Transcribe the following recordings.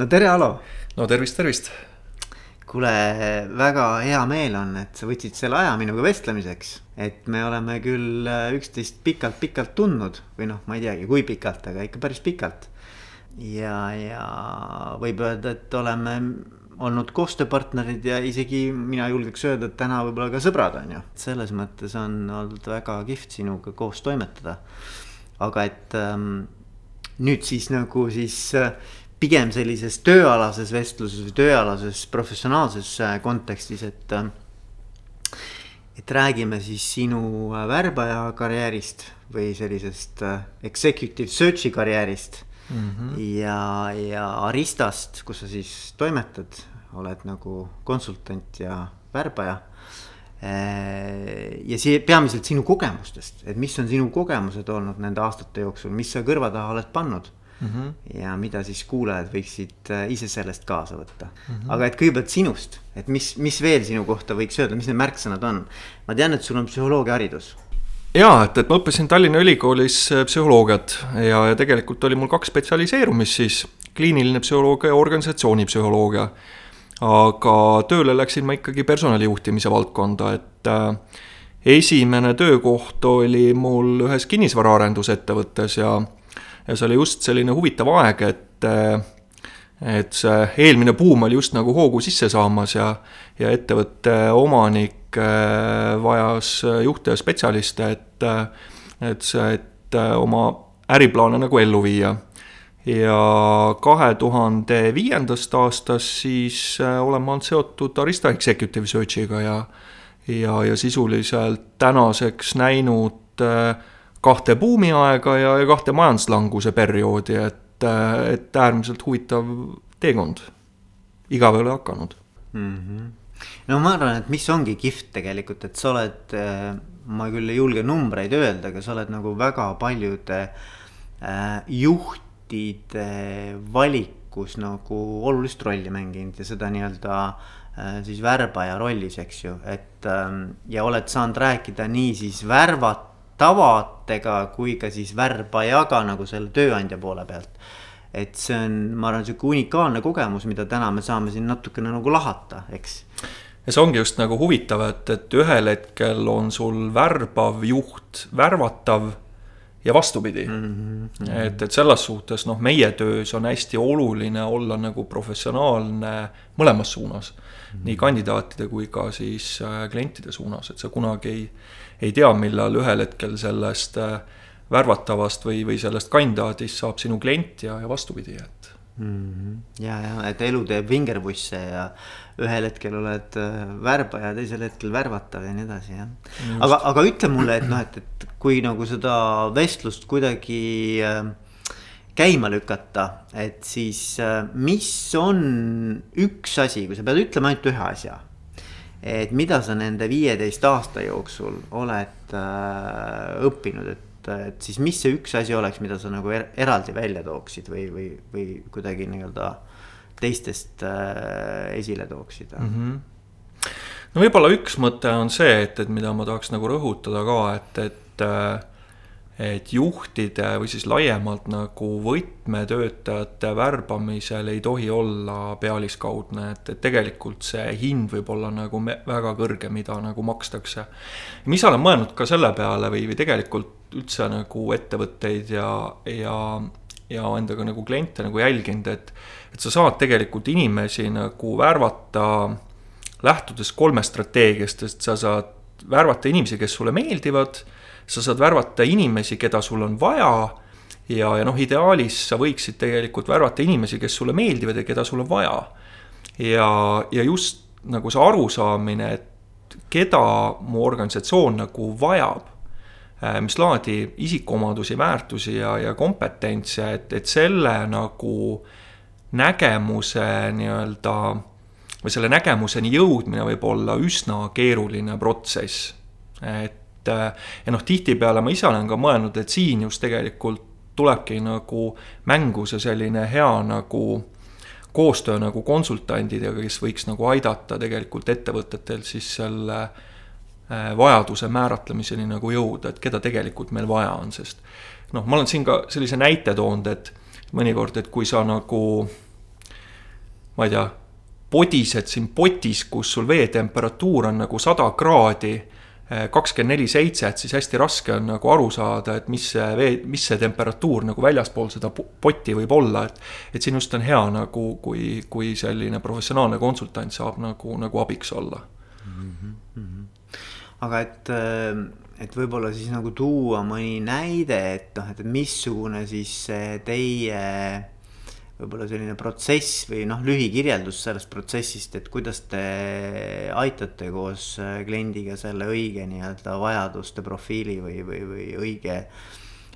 no tere, Alo. no tervist, tervist. kuule, väga hea meel on, et sa võtsid selle aja minuga vestlemiseks. et me oleme küll äh, üksteist pikalt-pikalt tundnud või noh, ma ei teagi, kui pikalt, aga ikka päris pikalt. ja, ja võib öelda, et oleme olnud koostööpartnerid ja isegi mina julgeks öelda, et täna võib-olla ka sõbrad on ju. selles mõttes on olnud väga kihvt sinuga koos toimetada. aga et ähm, nüüd siis nagu siis äh, pigem sellises tööalases vestluses või tööalases professionaalses äh, kontekstis, et. Äh, et räägime siis sinu värbaja karjäärist või sellisest executive search'i karjäärist mm. -hmm. ja, ja Aristast, kus sa siis toimetad, oled nagu konsultant ja värbaja ja see peamiselt sinu kogemustest, et mis on sinu kogemused olnud nende aastate jooksul, mis sa kõrva taha oled pannud mm. -hmm. ja mida siis kuulajad võiksid äh, ise sellest kaasa võtta mm. -hmm. aga et kõigepealt sinust, et mis, mis veel sinu kohta võiks öelda, mis need märksõnad on? ma tean, et sul on psühholoogiaharidus ja, et, et ma õppisin Tallinna Ülikoolis äh, psühholoogiat ja, ja tegelikult oli mul kaks spetsialiseerumist siis, kliiniline psühholoogia ja organisatsioonipsühholoogia. aga tööle läksin ma ikkagi personalijuhtimise valdkonda, et äh, esimene töökoht oli mul ühes kinnisvaraarendusettevõttes ja ja see oli just selline huvitav aeg, et eh, et see eelmine buum oli just nagu hoogu sisse saamas ja, ja ettevõtte omanik eh, vajas juhte ja spetsialiste, et, et see, et oma äriplaane nagu ellu viia. ja kahe tuhande viiendast aastast siis olen ma olnud seotud Arista Executive Searchiga ja, ja, ja sisuliselt tänaseks näinud äh, kahte buumiaega ja, ja kahte majanduslanguse perioodi, et, et äärmiselt huvitav teekond. igav ei ole hakanud mm. -hmm. no ma arvan, et mis ongi kihvt tegelikult, et sa oled, ma küll ei julge numbreid öelda, aga sa oled nagu väga paljude äh, juhtide valikus nagu olulist rolli mänginud ja seda nii-öelda äh, siis värbaja rollis, eks ju, et ähm, ja oled saanud rääkida nii siis värvat tavadega kui ka siis värbajaga nagu selle tööandja poole pealt. et see on, ma arvan, sihuke unikaalne kogemus, mida täna me saame siin natukene nagu lahata, eks. ja see ongi just nagu huvitav, et, et ühel hetkel on sul värbav juht värvatav ja vastupidi mm. -hmm. et, et selles suhtes noh, meie töös on hästi oluline olla nagu professionaalne mõlemas suunas mm. -hmm. nii kandidaatide kui ka siis äh, klientide suunas, et sa kunagi ei ei tea, millal ühel hetkel sellest äh, värvatavast või, või sellest kandidaadist saab sinu klient ja, ja vastupidi, et mm. -hmm. ja, ja et elu teeb vingerpusse ja ühel hetkel oled äh, värbaja, teisel hetkel värvatav ja nii edasi, jah. aga, aga ütle mulle, et noh, et, et kui nagu seda vestlust kuidagi äh, käima lükata, et siis mis on üks asi, kui sa pead ütlema ainult ühe asja et mida sa nende viieteist aasta jooksul oled äh, õppinud, et, et siis mis see üks asi oleks, mida sa nagu er, eraldi välja tooksid või, või, või kuidagi nii-öelda teistest äh, esile tooksid mm? -hmm. no võib-olla üks mõte on see, et, et mida ma tahaks nagu rõhutada ka, et, et äh, et juhtide või siis laiemalt nagu võtmetöötajate värbamisel ei tohi olla pealiskaudne, et, et tegelikult see hind võib olla nagu väga kõrge, mida nagu makstakse. ma ise olen mõelnud ka selle peale või, või tegelikult üldse nagu ettevõtteid ja, ja, ja endaga nagu kliente nagu jälginud, et, et sa saad tegelikult inimesi nagu värvata lähtudes kolmest strateegiast, et sa saad värvata inimesi, kes sulle meeldivad sa saad värvata inimesi, keda sul on vaja. ja, ja noh, ideaalis sa võiksid tegelikult värvata inimesi, kes sulle meeldivad ja keda sul on vaja. ja, ja just nagu see arusaamine, et keda mu organisatsioon nagu vajab äh, mis laadi isikuomadusi, väärtusi ja, ja kompetentse, et, et selle nagu nägemuse nii-öelda või selle nägemuseni jõudmine võib olla üsna keeruline protsess. et ja noh, tihtipeale ma ise olen ka mõelnud, et siin just tegelikult tulebki nagu mängu see selline hea nagu koostöö nagu konsultandidega, kes võiks nagu aidata tegelikult ettevõtetel siis selle äh, vajaduse määratlemiseni nagu jõuda, et keda tegelikult meil vaja on, sest noh, ma olen siin ka sellise näite toonud, et mõnikord, et kui sa nagu ma ei tea, podised siin potis, kus sul veetemperatuur on nagu sada kraadi kakskümmend neli seitse, et siis hästi raske on nagu aru saada, et mis see vee, mis see temperatuur nagu väljaspool seda potti võib olla, et. et siin just on hea nagu, kui, kui selline professionaalne konsultant saab nagu, nagu abiks olla mm. -hmm. aga et, et võib-olla siis nagu tuua mõni näide, et noh, et missugune siis teie võib-olla selline protsess või noh, lühikirjeldus sellest protsessist, et kuidas te aitate koos äh, kliendiga selle õige nii-öelda vajaduste profiili või, või, või õige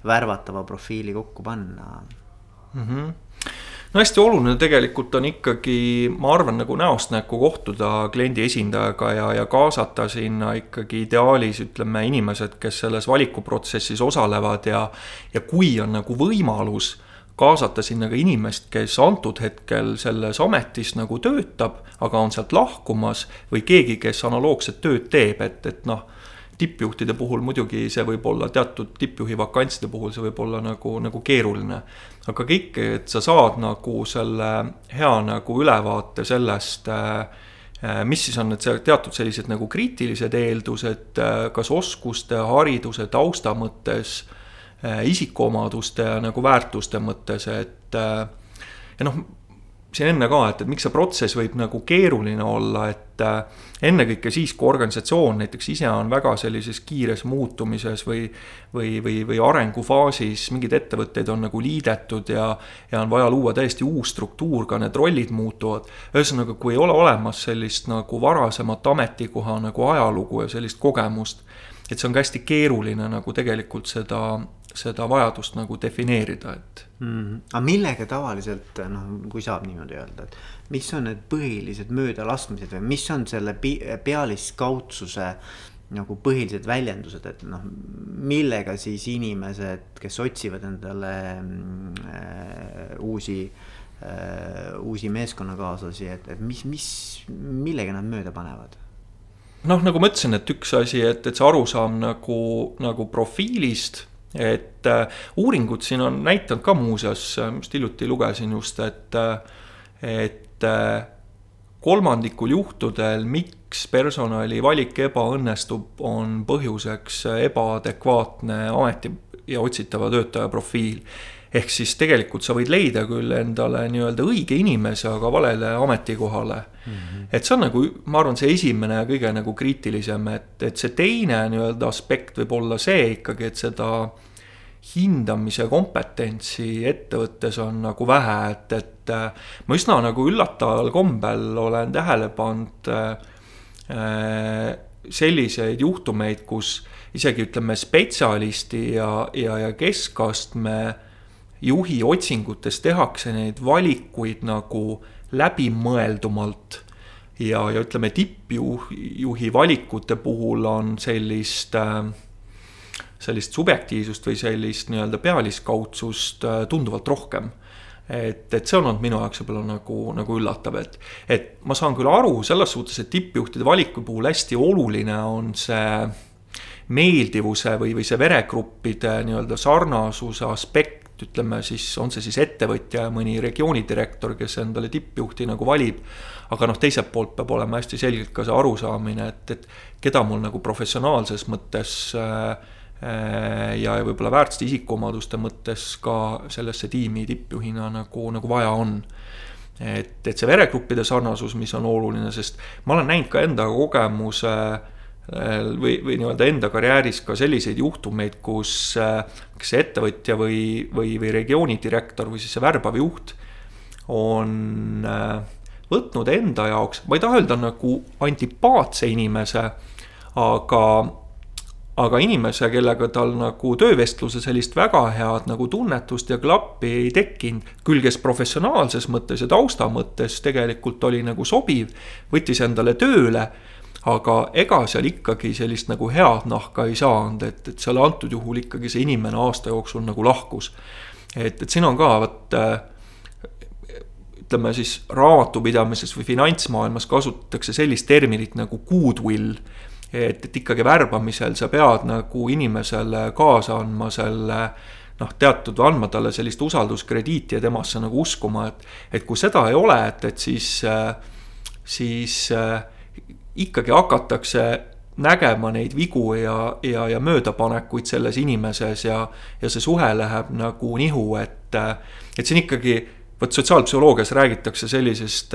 värvatava profiili kokku panna mm? -hmm no hästi oluline tegelikult on ikkagi, ma arvan, nagu näost näkku kohtuda kliendi esindajaga ja, ja kaasata sinna ikkagi ideaalis ütleme inimesed, kes selles valikuprotsessis osalevad ja. ja kui on nagu võimalus kaasata sinna ka inimest, kes antud hetkel selles ametis nagu töötab, aga on sealt lahkumas või keegi, kes analoogset tööd teeb, et, et noh, tippjuhtide puhul muidugi see võib olla teatud tippjuhi vakantside puhul, see võib olla nagu, nagu keeruline. aga kõik, et sa saad nagu selle hea nagu ülevaate sellest äh, mis siis on need teatud sellised nagu kriitilised eeldused, äh, kas oskuste, hariduse, tausta mõttes isikuomaduste ja nagu väärtuste mõttes, et äh, ja noh, siin enne ka, et, et miks see protsess võib nagu keeruline olla, et äh, ennekõike siis, kui organisatsioon näiteks ise on väga sellises kiires muutumises või või, või, või arengufaasis, mingeid ettevõtteid on nagu liidetud ja ja on vaja luua täiesti uus struktuur, ka need rollid muutuvad. ühesõnaga, kui ei ole olemas sellist nagu varasemat ametikoha nagu ajalugu ja sellist kogemust, et see on ka hästi keeruline nagu tegelikult seda seda vajadust nagu defineerida, et mm. -hmm. aga millega tavaliselt noh, kui saab niimoodi öelda, et mis on need põhilised möödalaskmised või mis on selle pealiskaudsuse nagu põhilised väljendused, et noh, millega siis inimesed, kes otsivad endale äh, uusi äh, uusi meeskonnakaaslasi, et, et mis, mis, millega nad mööda panevad? Noh, nagu ma ütlesin, et üks asi, et, et see arusaam nagu, nagu profiilist et äh, uuringud siin on näidanud ka muuseas, äh, just hiljuti lugesin just, et, äh, et äh, kolmandikul juhtudel, miks personali valik ebaõnnestub, on põhjuseks ebaadekvaatne ameti ja otsitava töötaja profiil ehk siis tegelikult sa võid leida küll endale nii-öelda õige inimese, aga valele ametikohale mm. -hmm. et see on nagu, ma arvan, see esimene ja kõige nagu kriitilisem, et, et see teine nii-öelda aspekt võib olla see ikkagi, et seda hindamise kompetentsi ettevõttes on nagu vähe, et, et äh, ma üsna nagu üllataval kombel olen tähele pannud äh, selliseid juhtumeid, kus isegi ütleme, spetsialisti ja, ja, ja keskastme juhi otsingutes tehakse neid valikuid nagu läbimõeldumalt. ja, ja ütleme, tippjuhi valikute puhul on sellist äh, sellist subjektiivsust või sellist nii-öelda pealiskaudsust äh, tunduvalt rohkem et, et see on olnud minu jaoks võib-olla nagu, nagu üllatav, et, et ma saan küll aru selles suhtes, et tippjuhtide valiku puhul hästi oluline on see meeldivuse või, või see veregruppide nii-öelda sarnasuse aspekt, ütleme siis, on see siis ettevõtja ja mõni regioonidirektor, kes endale tippjuhti nagu valib. aga noh, teiselt poolt peab olema hästi selgelt ka see arusaamine, et, et keda mul nagu professionaalses mõttes äh, Äh, ja võib-olla väärtuste isikuomaduste mõttes ka sellesse tiimi tippjuhina nagu, nagu vaja on. et, et see veregruppide sarnasus, mis on oluline, sest ma olen näinud ka enda kogemuse äh, või, või nii-öelda enda karjääris ka selliseid juhtumeid, kus äh, kas see ettevõtja või, või, või regiooni direktor või siis see värbav juht on võtnud enda jaoks, ma ei taha öelda nagu antipaatse inimese, aga aga inimese, kellega tal nagu töövestluse sellist väga head nagu tunnetust ja klappi ei tekkinud, küll kes professionaalses mõttes ja tausta mõttes tegelikult oli nagu sobiv, võttis endale tööle, aga ega seal ikkagi sellist nagu head nahka ei saanud, et, et seal antud juhul ikkagi see inimene aasta jooksul nagu lahkus. et, et siin on ka vot äh, ütleme siis raamatupidamises või finantsmaailmas kasutatakse sellist terminit nagu goodwill et, et ikkagi värbamisel sa pead nagu inimesele kaasa andma selle noh, teatud andma talle sellist usalduskrediiti ja temasse nagu uskuma, et, et kui seda ei ole, et, et siis, siis ikkagi hakatakse nägema neid vigu ja, ja, ja möödapanekuid selles inimeses ja, ja see suhe läheb nagu nihu, et, et see on ikkagi, vot sotsiaalpsühholoogias räägitakse sellisest,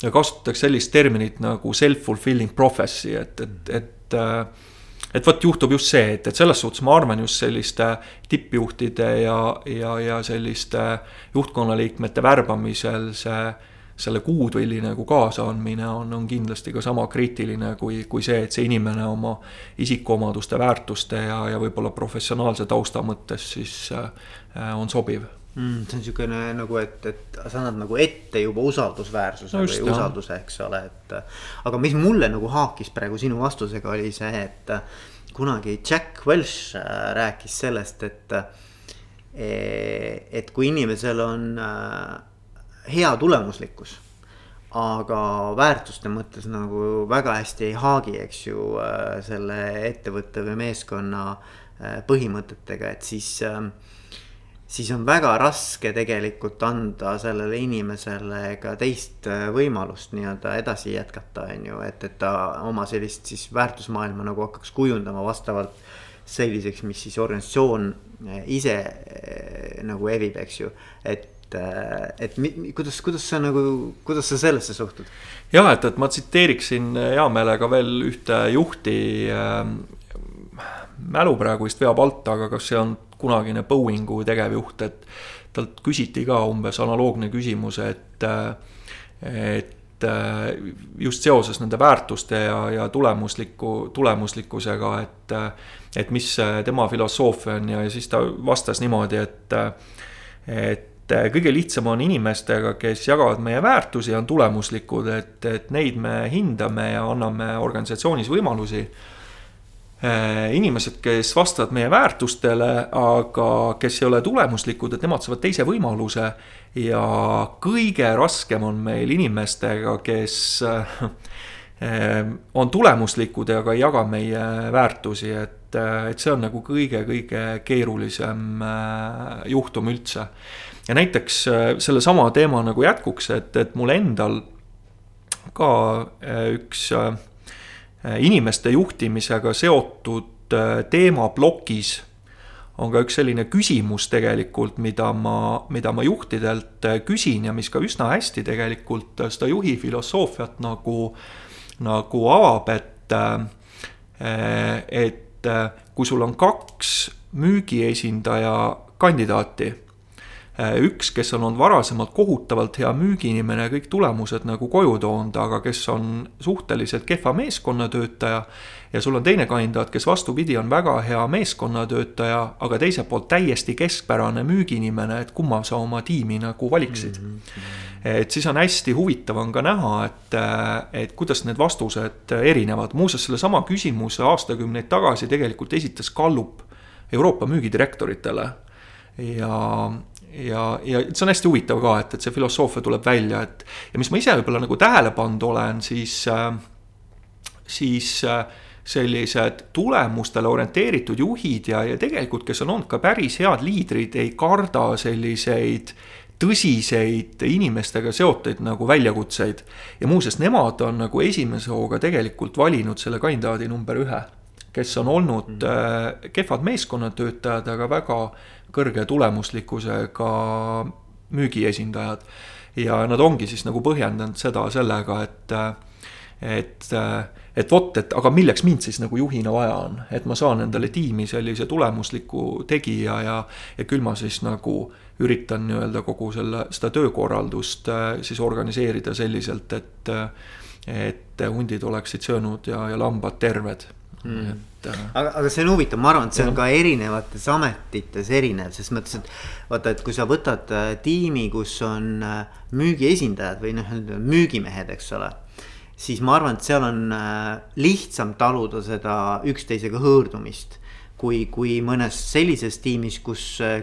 kasutatakse sellist terminit nagu self-fulfilling prophecy, et, et, et et vot juhtub just see, et, et selles suhtes ma arvan just selliste tippjuhtide ja, ja, ja selliste juhtkonnaliikmete värbamisel see selle kuutõlli nagu kaasaandmine on, on kindlasti ka sama kriitiline kui, kui see, et see inimene oma isikuomaduste, väärtuste ja, ja võib-olla professionaalse tausta mõttes siis äh, on sobiv mm,. see on niisugune nagu, et, et sa annad nagu ette juba usaldusväärsuse no või usalduse, eks ole, et. aga mis mulle nagu haakis praegu sinu vastusega, oli see, et kunagi Jack Welch äh, rääkis sellest, et. et kui inimesel on äh, hea tulemuslikkus. aga väärtuste mõttes nagu väga hästi ei haagi, eks ju, äh, selle ettevõtte või meeskonna äh, põhimõtetega, et siis ähm, siis on väga raske tegelikult anda sellele inimesele ka teist äh, võimalust nii-öelda edasi jätkata, on ju, et, et ta oma sellist siis väärtusmaailma nagu hakkaks kujundama vastavalt selliseks, mis siis organisatsioon ise nagu evib, eks ju, et et, et kuidas, kuidas sa nagu, kuidas sa sellesse suhtud? jah, et, et ma tsiteeriksin hea meelega veel ühte juhti äh,. mälu praegu vist veab alt, aga kas see on kunagine Boeingu tegevjuht, et talt küsiti ka umbes analoogne küsimus, et, et just seoses nende väärtuste ja, ja tulemusliku, tulemuslikkusega, et, et mis tema filosoofia on ja, ja siis ta vastas niimoodi, et, et et äh, kõige lihtsam on inimestega, kes jagavad meie väärtusi, on tulemuslikud, et, et neid me hindame ja anname organisatsioonis võimalusi. Äh, inimesed, kes vastavad meie väärtustele, aga kes ei ole tulemuslikud, et nemad saavad teise võimaluse. ja kõige raskem on meil inimestega, kes äh, on tulemuslikud, aga ei jaga meie väärtusi, et, et see on nagu kõige-kõige keerulisem juhtum üldse ja näiteks äh, sellesama teema nagu jätkuks, et, et mul endal ka äh, üks äh, inimeste juhtimisega seotud teema plokis on ka üks selline küsimus tegelikult, mida ma, mida ma juhtidelt küsin ja mis ka üsna hästi tegelikult seda juhi filosoofiat nagu, nagu avab, et, et kui sul on kaks müügiesindaja kandidaati üks, kes on olnud varasemalt kohutavalt hea müügiinimene ja kõik tulemused nagu koju toonud, aga kes on suhteliselt kehva meeskonnatöötaja. ja sul on teine kandidaat, kes vastupidi, on väga hea meeskonnatöötaja, aga teiselt poolt täiesti keskpärane müügiinimene, et kumma sa oma tiimi nagu valiksid mm. -hmm. et siis on hästi huvitav on ka näha, et, et kuidas need vastused erinevad, muuseas sellesama küsimuse aastakümneid tagasi tegelikult esitas Gallup Euroopa müügidirektoritele ja, ja, ja see on hästi huvitav ka, et, et see filosoofia tuleb välja, et ja mis ma ise võib-olla nagu tähele pannud olen, siis äh,, siis äh, sellised tulemustele orienteeritud juhid ja, ja tegelikult, kes on olnud ka päris head liidrid, ei karda selliseid tõsiseid inimestega seotud nagu väljakutseid. ja muuseas, nemad on nagu esimese hooga tegelikult valinud selle kandidaadi number ühe, kes on olnud -hmm. äh, kehvad meeskonnatöötajad, aga väga kõrge tulemuslikkusega müügiesindajad. ja nad ongi siis nagu põhjendanud seda sellega, et, et, et vot, et aga milleks mind siis nagu juhina vaja on, et ma saan endale tiimi sellise tulemusliku tegija ja, ja küll ma siis nagu üritan nii-öelda kogu selle, seda töökorraldust siis organiseerida selliselt, et, et hundid oleksid söönud ja, ja lambad terved mm.. et. Äh, aga, aga see on huvitav, ma arvan, et see on ka erinevates ametites erinev, ses mõttes, et vaata, et kui sa võtad äh, tiimi, kus on äh, müügiesindajad või noh, müügimehed, eks ole siis ma arvan, et seal on lihtsam taluda seda üksteisega hõõrdumist. kui, kui mõnes sellises tiimis, kus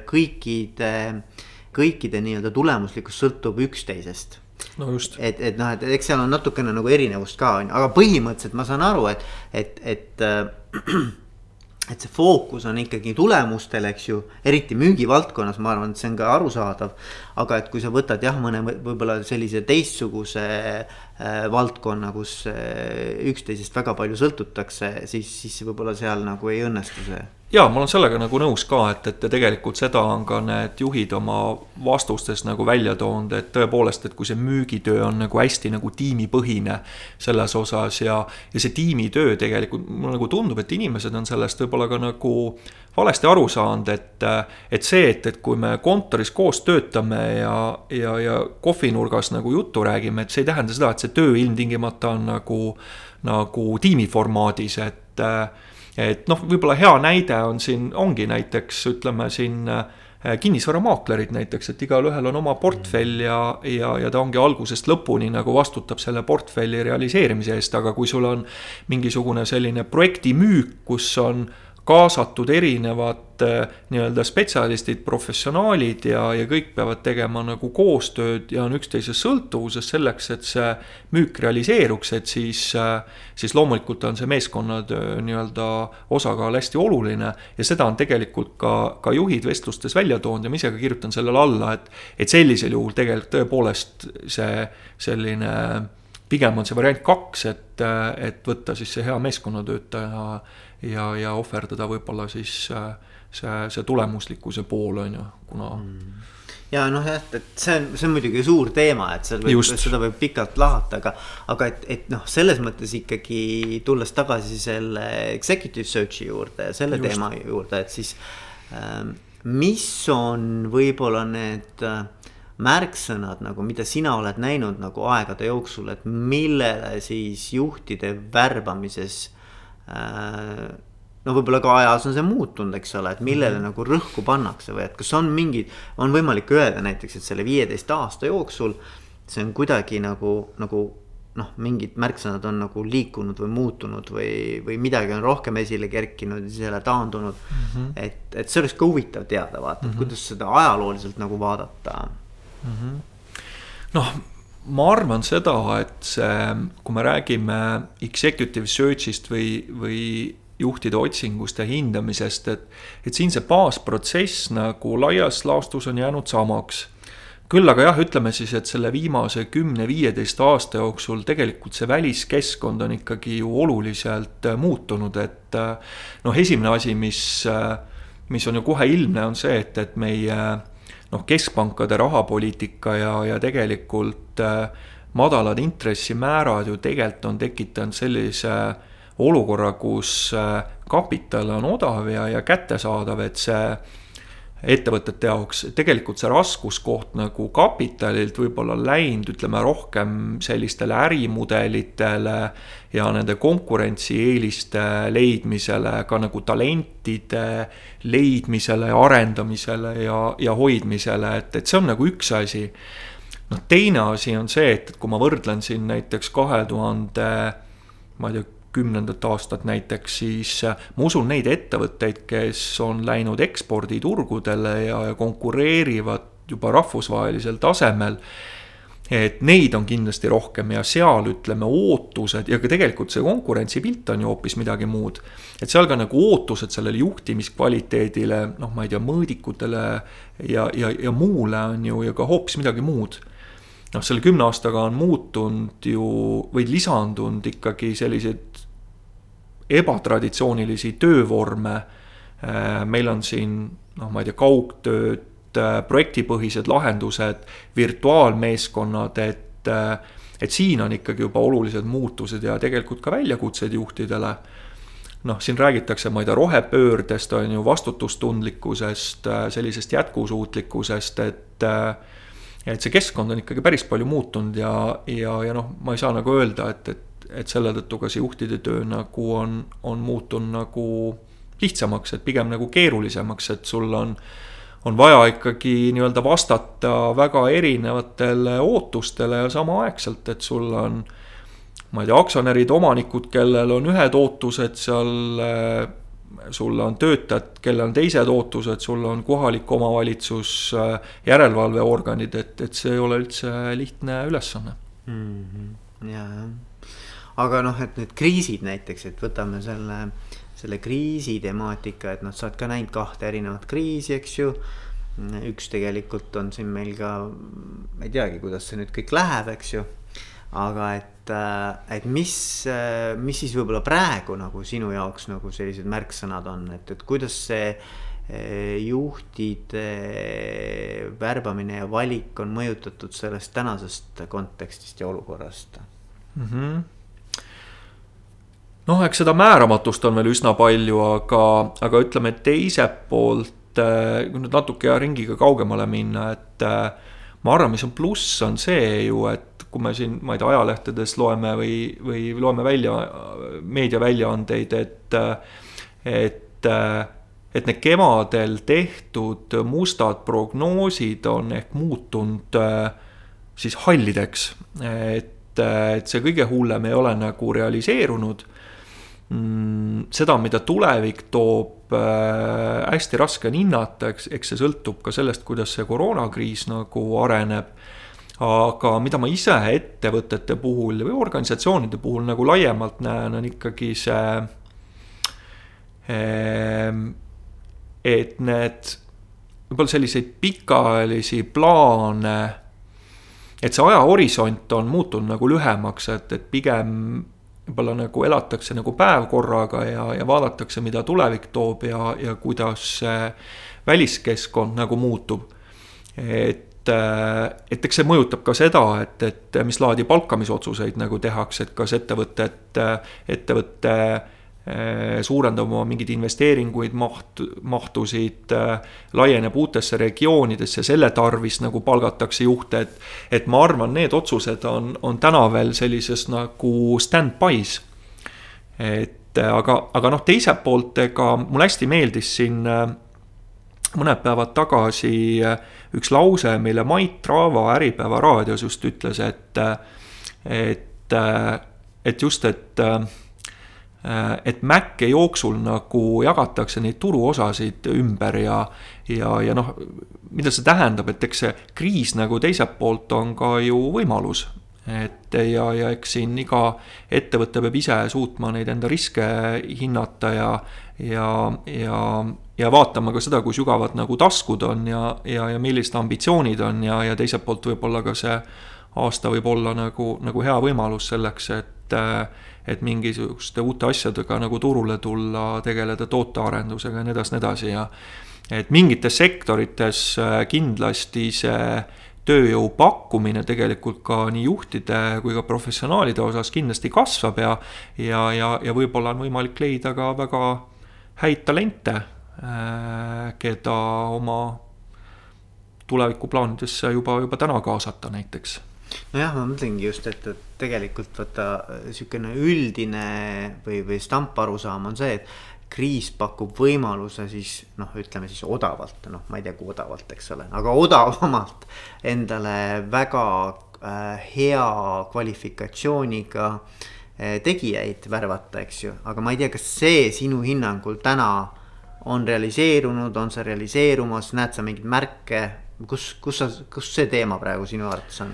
kõikide, kõikide nii-öelda tulemuslikkus sõltub üksteisest no just. et, et noh, et eks seal on natukene nagu erinevust ka on ju, aga põhimõtteliselt ma saan aru, et, et, et äh,. et see fookus on ikkagi tulemustel, eks ju, eriti müügivaldkonnas, ma arvan, et see on ka arusaadav. Aga et kui sa võtad jah, mõne võib-olla sellise teistsuguse äh, valdkonna, kus äh, üksteisest väga palju sõltutakse, siis, siis võib-olla seal nagu ei õnnestu see. Jaa, ma olen sellega nagu nõus ka, et, et tegelikult seda on ka need juhid oma vastustes nagu välja toonud, et tõepoolest, et kui see müügitöö on nagu hästi nagu tiimipõhine selles osas ja, ja see tiimitöö tegelikult mulle nagu tundub, et inimesed on sellest võib-olla ka nagu valesti aru saanud, et, et see, et, et kui me kontoris koos töötame ja, ja, ja kohvinurgas nagu juttu räägime, et see ei tähenda seda, et see töö ilmtingimata on nagu, nagu tiimiformaadis, et et noh, võib-olla hea näide on siin, ongi näiteks ütleme siin äh, kinnisvaramaaklerid näiteks, et igalühel on oma portfell ja, ja, ja ta ongi algusest lõpuni nagu vastutab selle portfelli realiseerimise eest, aga kui sul on mingisugune selline projektimüük, kus on kaasatud erinevad äh, nii-öelda spetsialistid, professionaalid ja, ja kõik peavad tegema nagu koostööd ja on üksteise sõltuvuses selleks, et see müük realiseeruks, et siis, äh, siis loomulikult on see meeskonnatöö nii-öelda osakaal hästi oluline ja seda on tegelikult ka, ka juhid vestlustes välja toonud ja ma ise ka kirjutan sellele alla, et, et sellisel juhul tegelikult tõepoolest see selline pigem on see variant kaks, et, et võtta siis see hea meeskonnatöötaja ja, ja ohverdada võib-olla siis äh, see, see tulemuslikkuse pool on ju, kuna mm ja noh, jah, et see on, see on muidugi suur teema, et seal võib, seda võib pikalt lahata, aga, aga et, et noh, selles mõttes ikkagi tulles tagasi selle executive search'i juurde ja selle Just. teema juurde, et siis ähm,. mis on võib-olla need äh, märksõnad nagu, mida sina oled näinud nagu aegade jooksul, et millele siis juhtide värbamises no võib-olla ka ajas on see muutunud, eks ole, et millele mm -hmm. nagu rõhku pannakse või et kas on mingid, on võimalik öelda näiteks, et selle viieteist aasta jooksul. see on kuidagi nagu, nagu noh, mingid märksõnad on nagu liikunud või muutunud või, või midagi on rohkem esile kerkinud ja siis jälle taandunud mm. -hmm. et, et see oleks ka huvitav teada vaata mm, -hmm. kuidas seda ajalooliselt nagu vaadata mm. -hmm. noh ma arvan seda, et see, kui me räägime executive search'ist või, või juhtide otsingust ja hindamisest, et, et siin see baasprotsess nagu laias laastus on jäänud samaks. küll aga jah, ütleme siis, et selle viimase kümne-viieteist aasta jooksul tegelikult see väliskeskkond on ikkagi ju oluliselt muutunud, et noh, esimene asi, mis, mis on ju kohe ilmne, on see, et, et meie noh, keskpankade rahapoliitika ja, ja tegelikult äh, madalad intressimäärad ju tegelikult on tekitanud sellise olukorra, kus äh, kapital on odav ja, ja kättesaadav, et see ettevõtete jaoks tegelikult see raskuskoht nagu kapitalilt võib-olla läinud, ütleme rohkem sellistele ärimudelitele ja nende konkurentsieeliste leidmisele, ka nagu talentide leidmisele arendamisele ja, ja hoidmisele, et, et see on nagu üks asi. noh, teine asi on see, et, et kui ma võrdlen siin näiteks kahe tuhande, ma ei tea, kümnendat aastat näiteks, siis äh, ma usun neid ettevõtteid, kes on läinud eksporditurgudele ja, ja konkureerivad juba rahvusvahelisel tasemel et neid on kindlasti rohkem ja seal ütleme ootused ja ka tegelikult see konkurentsipilt on ju hoopis midagi muud. et seal ka nagu ootused sellele juhtimiskvaliteedile, noh, ma ei tea, mõõdikutele ja, ja, ja muule on ju ja ka hoopis midagi muud noh, selle kümne aastaga on muutunud ju või lisandunud ikkagi selliseid ebatraditsioonilisi töövorme. Äh, meil on siin noh, ma ei tea, kaugtööd, äh, projektipõhised lahendused, virtuaalmeeskonnad, et, äh, et siin on ikkagi juba olulised muutused ja tegelikult ka väljakutsed juhtidele noh, siin räägitakse, ma ei tea, rohepöördest, on ju, vastutustundlikkusest, sellisest jätkusuutlikkusest, et et see keskkond on ikkagi päris palju muutunud ja, ja, ja noh, ma ei saa nagu öelda, et, et et selle tõttu ka see juhtide töö nagu on, on muutunud nagu lihtsamaks, et pigem nagu keerulisemaks, et sul on, on vaja ikkagi nii-öelda vastata väga erinevatele ootustele ja samaaegselt, et sul on ma ei tea, aktsionärid, omanikud, kellel on ühed ootused seal, sul on töötajad, kellel on teised ootused, sul on kohalik omavalitsus, järelevalveorganid, et, et see ei ole üldse lihtne ülesanne mm. -hmm. ja, jah aga noh, et need kriisid näiteks, et võtame selle selle kriisi temaatika, et noh, sa oled ka näinud kahte erinevat kriisi, eks ju. üks tegelikult on siin meil ka, ma ei teagi, kuidas see nüüd kõik läheb, eks ju. aga et, et mis, mis siis võib-olla praegu nagu sinu jaoks nagu sellised märksõnad on, et, et kuidas see juhtide värbamine ja valik on mõjutatud sellest tänasest kontekstist ja olukorrast mm? -hmm noh, eks seda määramatust on veel üsna palju, aga, aga ütleme teiselt poolt, äh, kui nüüd natuke ringiga kaugemale minna, et äh, ma arvan, mis on pluss, on see ju, et kui me siin, ma ei tea, ajalehtedes loeme või, või loeme välja meediaväljaandeid, et, et, et need kevadel tehtud mustad prognoosid on ehk muutunud siis hallideks. et, et see kõige hullem ei ole nagu realiseerunud seda, mida tulevik toob äh,, hästi raske on hinnata, eks, eks see sõltub ka sellest, kuidas see koroonakriis nagu areneb. aga mida ma ise ettevõtete puhul või organisatsioonide puhul nagu laiemalt näen, on ikkagi see äh,, et need võib-olla selliseid pikaajalisi plaane, et see ajahorisont on muutunud nagu lühemaks, et, et pigem võib-olla nagu elatakse nagu päev korraga ja, ja vaadatakse, mida tulevik toob ja, ja kuidas väliskeskkond nagu muutub. et, et eks see mõjutab ka seda, et, et mis laadi palkamisotsuseid nagu tehakse, et kas ettevõtted, ettevõtte Eh, suurendab oma mingeid investeeringuid, maht, mahtusid, eh, laieneb uutesse regioonidesse, selle tarvis nagu palgatakse juhte, et. et ma arvan, need otsused on, on täna veel sellises nagu stand-by's. et eh, aga, aga noh, teiselt poolt, ega mulle hästi meeldis siin mõned päevad tagasi üks lause, mille Mait Traava Äripäeva raadios just ütles, et, et, et just, et et Maci jooksul nagu jagatakse neid turuosasid ümber ja, ja, ja noh, mida see tähendab, et eks see kriis nagu teiselt poolt on ka ju võimalus. et ja, ja eks siin iga ettevõte peab ise suutma neid enda riske hinnata ja, ja, ja, ja vaatama ka seda, kui sügavad nagu taskud on ja, ja, ja millised ambitsioonid on ja, ja teiselt poolt võib-olla ka see aasta võib olla nagu, nagu hea võimalus selleks, et et mingisuguste uute asjadega nagu turule tulla, tegeleda tootearendusega ja nii edasi, nii edasi. Ja et mingites sektorites äh, kindlasti see tööjõu pakkumine tegelikult ka nii juhtide kui ka professionaalide osas kindlasti kasvab ja ja, ja, ja võib-olla on võimalik leida ka väga häid talente, äh, keda oma tulevikuplaanidesse juba, juba täna kaasata näiteks nojah, ma mõtlengi just, et, et tegelikult vaata sihukene üldine või, või stamparusaam on see, et kriis pakub võimaluse siis noh, ütleme siis odavalt, noh, ma ei tea, kui odavalt, eks ole, aga odavamalt endale väga äh, hea kvalifikatsiooniga äh, tegijaid värvata, eks ju, aga ma ei tea, kas see sinu hinnangul täna on realiseerunud, on see realiseerumas, näed sa mingeid märke, kus, kus sa, kus see teema praegu sinu arvates on?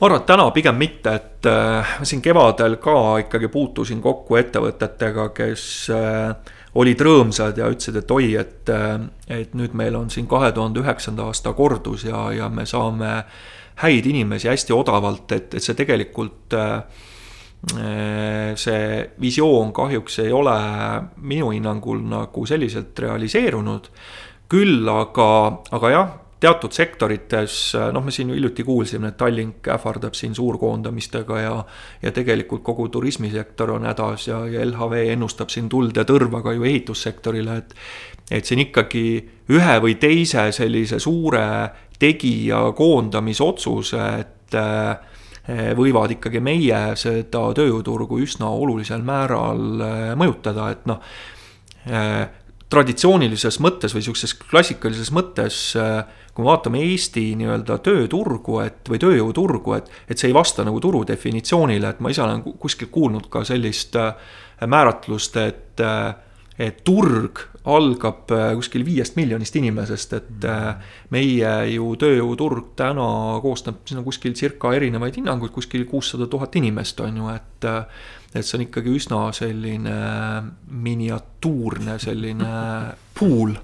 Ma arvan, et täna pigem mitte, et äh, siin kevadel ka ikkagi puutusin kokku ettevõtetega, kes äh, olid rõõmsad ja ütlesid, et oi, et, äh, et nüüd meil on siin kahe tuhande üheksanda aasta kordus ja, ja me saame häid inimesi hästi odavalt, et, et see tegelikult see visioon kahjuks ei ole minu hinnangul nagu selliselt realiseerunud. küll aga, aga jah teatud sektorites, noh, me siin hiljuti kuulsime, et Tallink ähvardab siin suurkoondamistega ja ja tegelikult kogu turismisektor on hädas ja, ja LHV ennustab siin tuld ja tõrva ka ju ehitussektorile, et et siin ikkagi ühe või teise sellise suure tegija koondamisotsuse, et eh, võivad ikkagi meie seda tööjõuturgu üsna olulisel määral eh, mõjutada, et noh, eh, traditsioonilises mõttes või sihukeses klassikalises mõttes kui me vaatame Eesti nii-öelda tööturgu, et või tööjõuturgu, et, et see ei vasta nagu turu definitsioonile, et ma ise olen kuskilt kuulnud ka sellist äh, määratlust, et, äh, et turg algab äh, kuskil viiest miljonist inimesest, et äh, meie ju tööjõuturg täna koosneb, siin on kuskil circa erinevaid hinnanguid, kuskil kuussada tuhat inimest on ju, et et see on ikkagi üsna selline miniatuurne selline pool.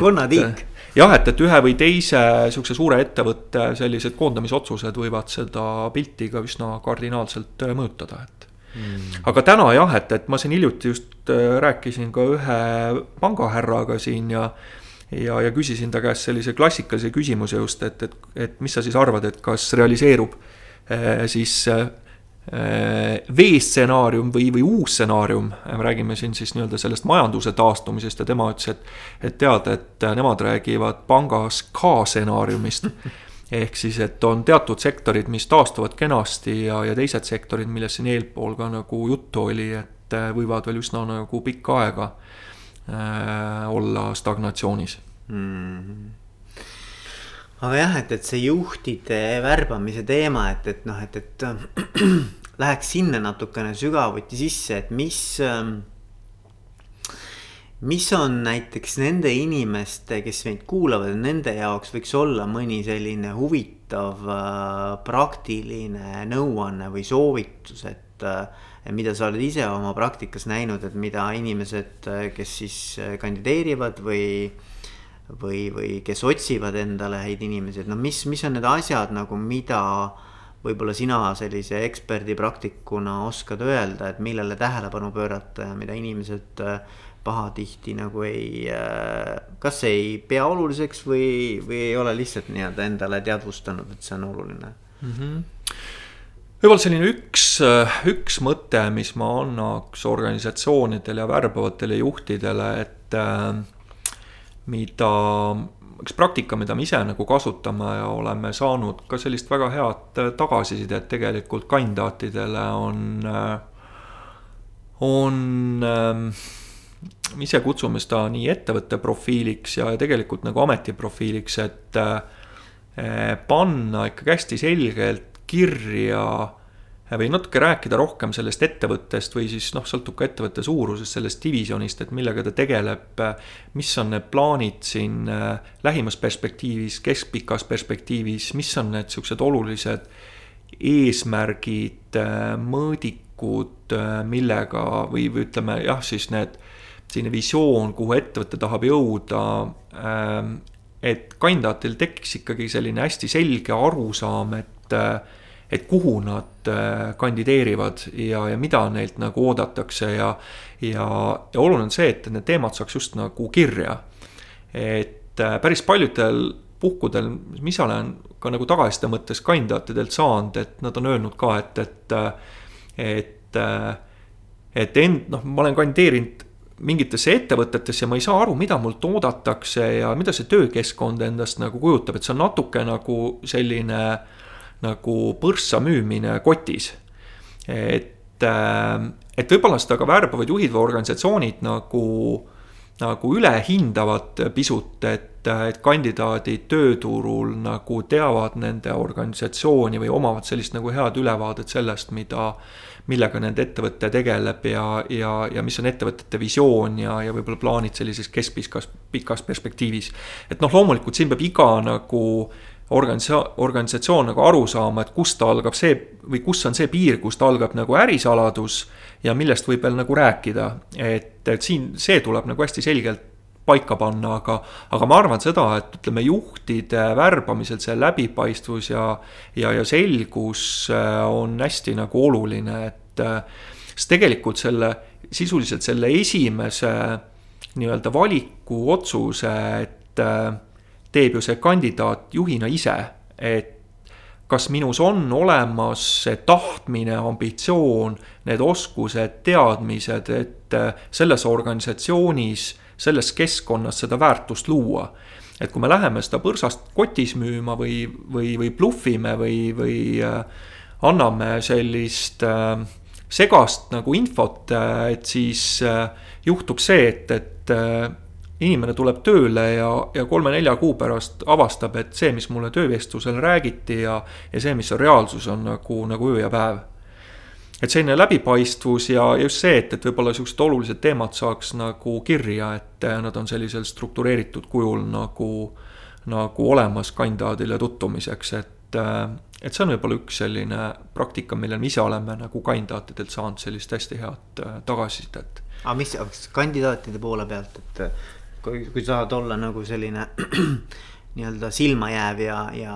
konnatiik. jah, et, et ühe või teise sihukese suure ettevõtte sellised koondamisotsused võivad seda pilti ka üsna kardinaalselt mõjutada, et mm.. aga täna jah, et, et ma siin hiljuti just äh, rääkisin ka ühe pangahärraga siin ja ja, ja küsisin ta käest sellise klassikalise küsimuse just, et, et, et mis sa siis arvad, et kas realiseerub äh, siis äh, V-stsenaarium või, või uus stsenaarium, me räägime siin siis nii-öelda sellest majanduse taastumisest ja tema ütles, et, et tead, et nemad räägivad pangas K-stsenaariumist ehk siis, et on teatud sektorid, mis taastuvad kenasti ja, ja teised sektorid, millest siin eelpool ka nagu juttu oli, et äh, võivad veel üsna nagu pikka aega äh, olla stagnatsioonis mm. -hmm aga jah, et, et see juhtide värbamise teema, et, et noh, et, et läheks sinna natukene sügavuti sisse, et mis äh, mis on näiteks nende inimeste, kes meid kuulavad, nende jaoks võiks olla mõni selline huvitav äh, praktiline nõuanne või soovitus, et äh, mida sa oled ise oma praktikas näinud, et mida inimesed, äh, kes siis kandideerivad või või, või kes otsivad endale häid inimesi, et noh, mis, mis on need asjad nagu, mida võib-olla sina sellise eksperdipraktikuna oskad öelda, et millele tähelepanu pöörata ja mida inimesed pahatihti nagu ei, äh, kas ei pea oluliseks või, või ei ole lihtsalt nii-öelda endale teadvustanud, et see on oluline mm. -hmm võib-olla selline üks, üks mõte, mis ma annaks organisatsioonidele ja värbavatele juhtidele, et äh, mida, üks praktika, mida me ise nagu kasutame ja oleme saanud ka sellist väga head tagasisidet tegelikult kandidaatidele on, on me ise kutsume seda nii ettevõtte profiiliks ja tegelikult nagu ametiprofiiliks, et eh, panna ikkagi hästi selgelt kirja või natuke rääkida rohkem sellest ettevõttest või siis noh, sõltub ka ettevõtte suurusest, sellest divisjonist, et millega ta tegeleb. mis on need plaanid siin eh, lähimas perspektiivis, keskpikas perspektiivis, mis on need siuksed olulised eesmärgid, eh, mõõdikud, millega või, või ütleme jah, siis need selline visioon, kuhu ettevõte tahab jõuda. Ähm, et kandidaatidel tekiks ikkagi selline hästi selge arusaam, et, äh, et kuhu nad äh, kandideerivad ja, ja mida neilt nagu oodatakse ja. ja, ja oluline on see, et need teemad saaks just nagu kirja. et äh, päris paljudel puhkudel, mis ma olen ka nagu tagasiside mõttes kandidaatidelt saanud, et nad on öelnud ka, et, et, et, et end-, noh, ma olen kandideerinud mingitesse ettevõtetesse ja ma ei saa aru, mida mult oodatakse ja mida see töökeskkond endast nagu kujutab, et see on natuke nagu selline nagu põrssa müümine kotis. et, äh, et võib-olla seda ka värbavad juhid või organisatsioonid nagu, nagu üle hindavad pisut, et, et kandidaadid tööturul nagu teavad nende organisatsiooni või omavad sellist nagu head ülevaadet sellest, mida millega nende ettevõte tegeleb ja, ja, ja mis on ettevõtete visioon ja, ja võib-olla plaanid sellises keskpikas, pikas perspektiivis. et noh, loomulikult siin peab iga nagu organisa-, organisatsioon nagu aru saama, et kust algab see või kus on see piir, kust algab nagu ärisaladus ja millest võib veel nagu rääkida. et, et siin see tuleb nagu hästi selgelt paika panna, aga, aga ma arvan seda, et ütleme, juhtide värbamisel see läbipaistvus ja, ja, ja selgus äh, on hästi nagu oluline, et äh, sest tegelikult selle, sisuliselt selle esimese nii-öelda valiku otsuse, et äh, teeb ju see kandidaat juhina ise, et kas minus on olemas see tahtmine, ambitsioon, need oskused, teadmised, et selles organisatsioonis selles keskkonnas seda väärtust luua. et kui me läheme seda põrsast kotis müüma või, või, või bluffime või, või äh, anname sellist äh, segast nagu infot, äh, et siis juhtub see, et, et inimene tuleb tööle ja, ja kolme-nelja kuu pärast avastab, et see, mis mulle töövestlusel räägiti ja, ja see, mis on reaalsus, on nagu, nagu öö ja päev. et selline läbipaistvus ja just see, et, et võib-olla niisugused olulised teemad saaks nagu kirja, et nad on sellisel struktureeritud kujul nagu, nagu olemas kandidaadile tutvumiseks, et, et see on võib-olla üks selline praktika, millel me ise oleme nagu kandidaatidelt saanud sellist hästi head äh, tagasisidet. aga mis, kandidaatide poole pealt, et kui, kui sa tahad olla nagu selline nii-öelda silmajääv ja, ja,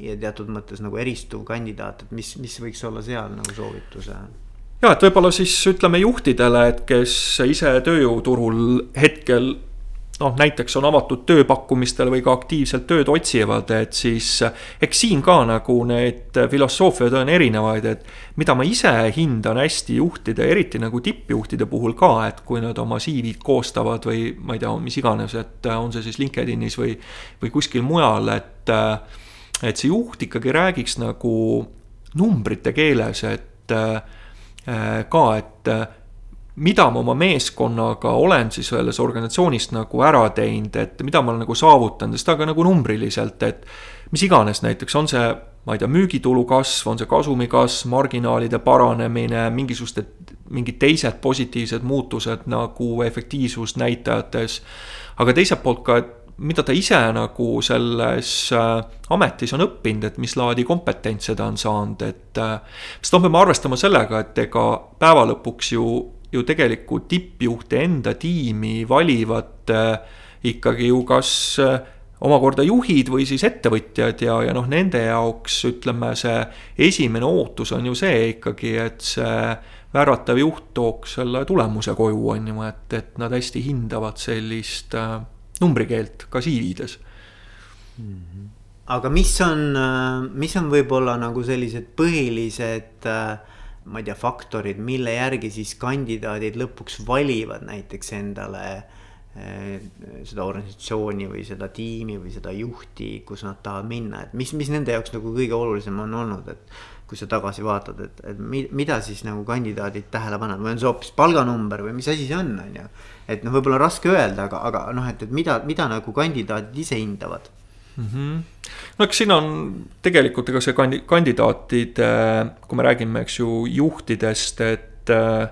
ja teatud mõttes nagu eristuv kandidaat, et mis, mis võiks olla seal nagu soovituse? ja et võib-olla siis ütleme juhtidele, et kes ise tööjõuturul hetkel noh, näiteks on avatud tööpakkumistele või ka aktiivselt tööd otsivad, et siis eks siin ka nagu need filosoofiad on erinevaid, et mida ma ise hindan hästi juhtide, eriti nagu tippjuhtide puhul ka, et kui nad oma CV-d koostavad või ma ei tea, mis iganes, et on see siis LinkedInis või, või kuskil mujal, et et see juht ikkagi räägiks nagu numbrite keeles, et ka, et mida ma oma meeskonnaga olen siis selles organisatsioonis nagu ära teinud, et mida ma olen nagu saavutanud, seda ka nagu numbriliselt, et mis iganes näiteks, on see, ma ei tea, müügitulu kasv, on see kasumi kasv, marginaalide paranemine, mingisugused, mingid teised positiivsed muutused nagu efektiivsusnäitajates, aga teiselt poolt ka, et mida ta ise nagu selles äh, ametis on õppinud, et mis laadi kompetentse ta on saanud, et äh, sest noh, me peame arvestama sellega, et ega päeva lõpuks ju ju tegelikult tippjuhte enda tiimi valivad äh, ikkagi ju kas äh, omakorda juhid või siis ettevõtjad ja, ja noh, nende jaoks ütleme, see esimene ootus on ju see ikkagi, et see värvatav juht tooks selle tulemuse koju, on ju, et, et nad hästi hindavad sellist äh, numbrikeelt ka CV-des mm. -hmm. aga mis on, mis on võib-olla nagu sellised põhilised äh, ma ei tea, faktorid, mille järgi siis kandidaadid lõpuks valivad näiteks endale eh, seda organisatsiooni või seda tiimi või seda juhti, kus nad tahavad minna, et mis, mis nende jaoks nagu kõige olulisem on olnud, et kui sa tagasi vaatad, et, et mida siis nagu kandidaadid tähele panevad? Või on see hoopis palganumber või mis asi see on, on ju. et noh, võib-olla raske öelda, aga, aga noh, et, et mida, mida nagu kandidaadid ise hindavad mm. -hmm. no eks siin on tegelikult ega see kandi-, kandidaatide, kui me räägime, eks ju, juhtidest, et äh,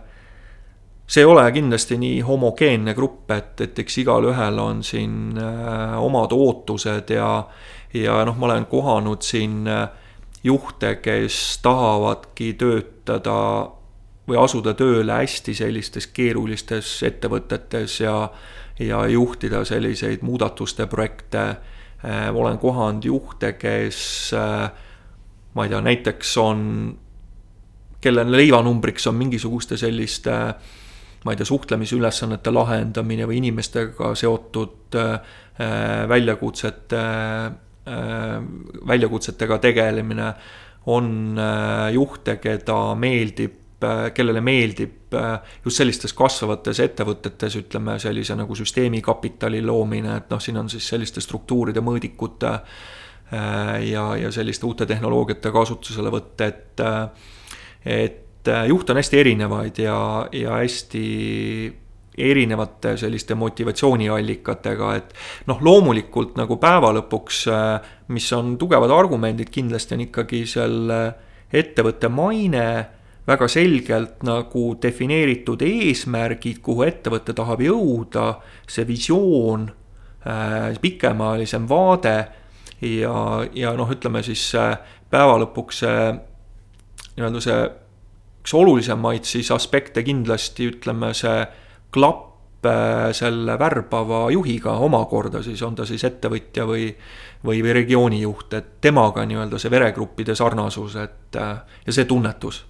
see ei ole kindlasti nii homogeenne grupp, et, et eks igalühel on siin äh, omad ootused ja, ja noh, ma olen kohanud siin äh, juhte, kes tahavadki töötada või asuda tööle hästi sellistes keerulistes ettevõtetes ja, ja juhtida selliseid muudatuste projekte olen kohanud juhte, kes äh, ma ei tea, näiteks on, kelle leivanumbriks on mingisuguste selliste ma ei tea, suhtlemisülesannete lahendamine või inimestega seotud äh, väljakutsete, väljakutsetega tegelemine, on juhte, keda meeldib Äh, kellele meeldib äh, just sellistes kasvavates ettevõtetes, ütleme sellise nagu süsteemikapitali loomine, et noh, siin on siis selliste struktuuride, mõõdikute äh, ja, ja selliste uute tehnoloogiate kasutuselevõtt, et, et juhte on hästi erinevaid ja, ja hästi erinevate selliste motivatsiooniallikatega, et noh, loomulikult nagu päeva lõpuks, mis on tugevad argumendid, kindlasti on ikkagi selle ettevõtte maine väga selgelt nagu defineeritud eesmärgid, kuhu ettevõte tahab jõuda, see visioon, äh, pikemaajalisem vaade ja, ja noh, ütleme siis päeva lõpuks see nii-öelda see üks olulisemaid siis aspekte kindlasti ütleme see klapp äh, selle värbava juhiga omakorda siis on ta siis ettevõtja või või, või regioonijuht, et temaga nii-öelda see veregruppide sarnasus, et äh, ja see tunnetus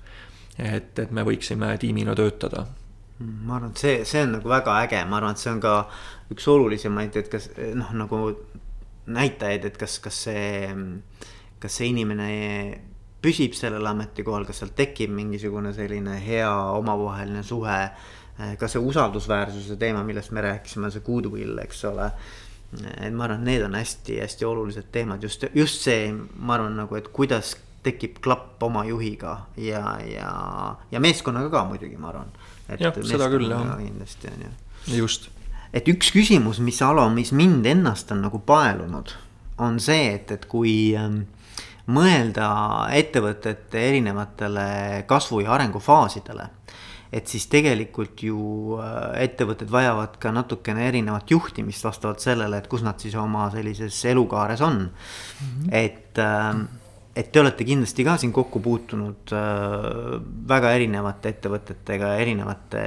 et, et me võiksime tiimina töötada ma arvan, et see, see on nagu väga äge, ma arvan, et see on ka üks olulisemaid, et kas noh, nagu näitajaid, et kas, kas see, kas see inimene püsib sellel ametikohal, kas seal tekib mingisugune selline hea omavaheline suhe. ka see usaldusväärsuse teema, millest me rääkisime, see goodwill, eks ole. et ma arvan, et need on hästi-hästi olulised teemad, just, just see, ma arvan nagu, et kuidas tekib klapp oma juhiga ja, ja, ja meeskonnaga ka muidugi, ma arvan. jah, seda küll jah. kindlasti on ju. just. et üks küsimus, mis Alo, mis mind ennast on nagu paelunud, on see, et, et kui ähm, mõelda ettevõtete erinevatele kasvu- ja arengufaasidele et siis tegelikult ju äh, ettevõtted vajavad ka natukene erinevat juhtimist vastavalt sellele, et kus nad siis oma sellises elukaares on mm. -hmm. et äh, et te olete kindlasti ka siin kokku puutunud äh, väga erinevate ettevõtetega, erinevate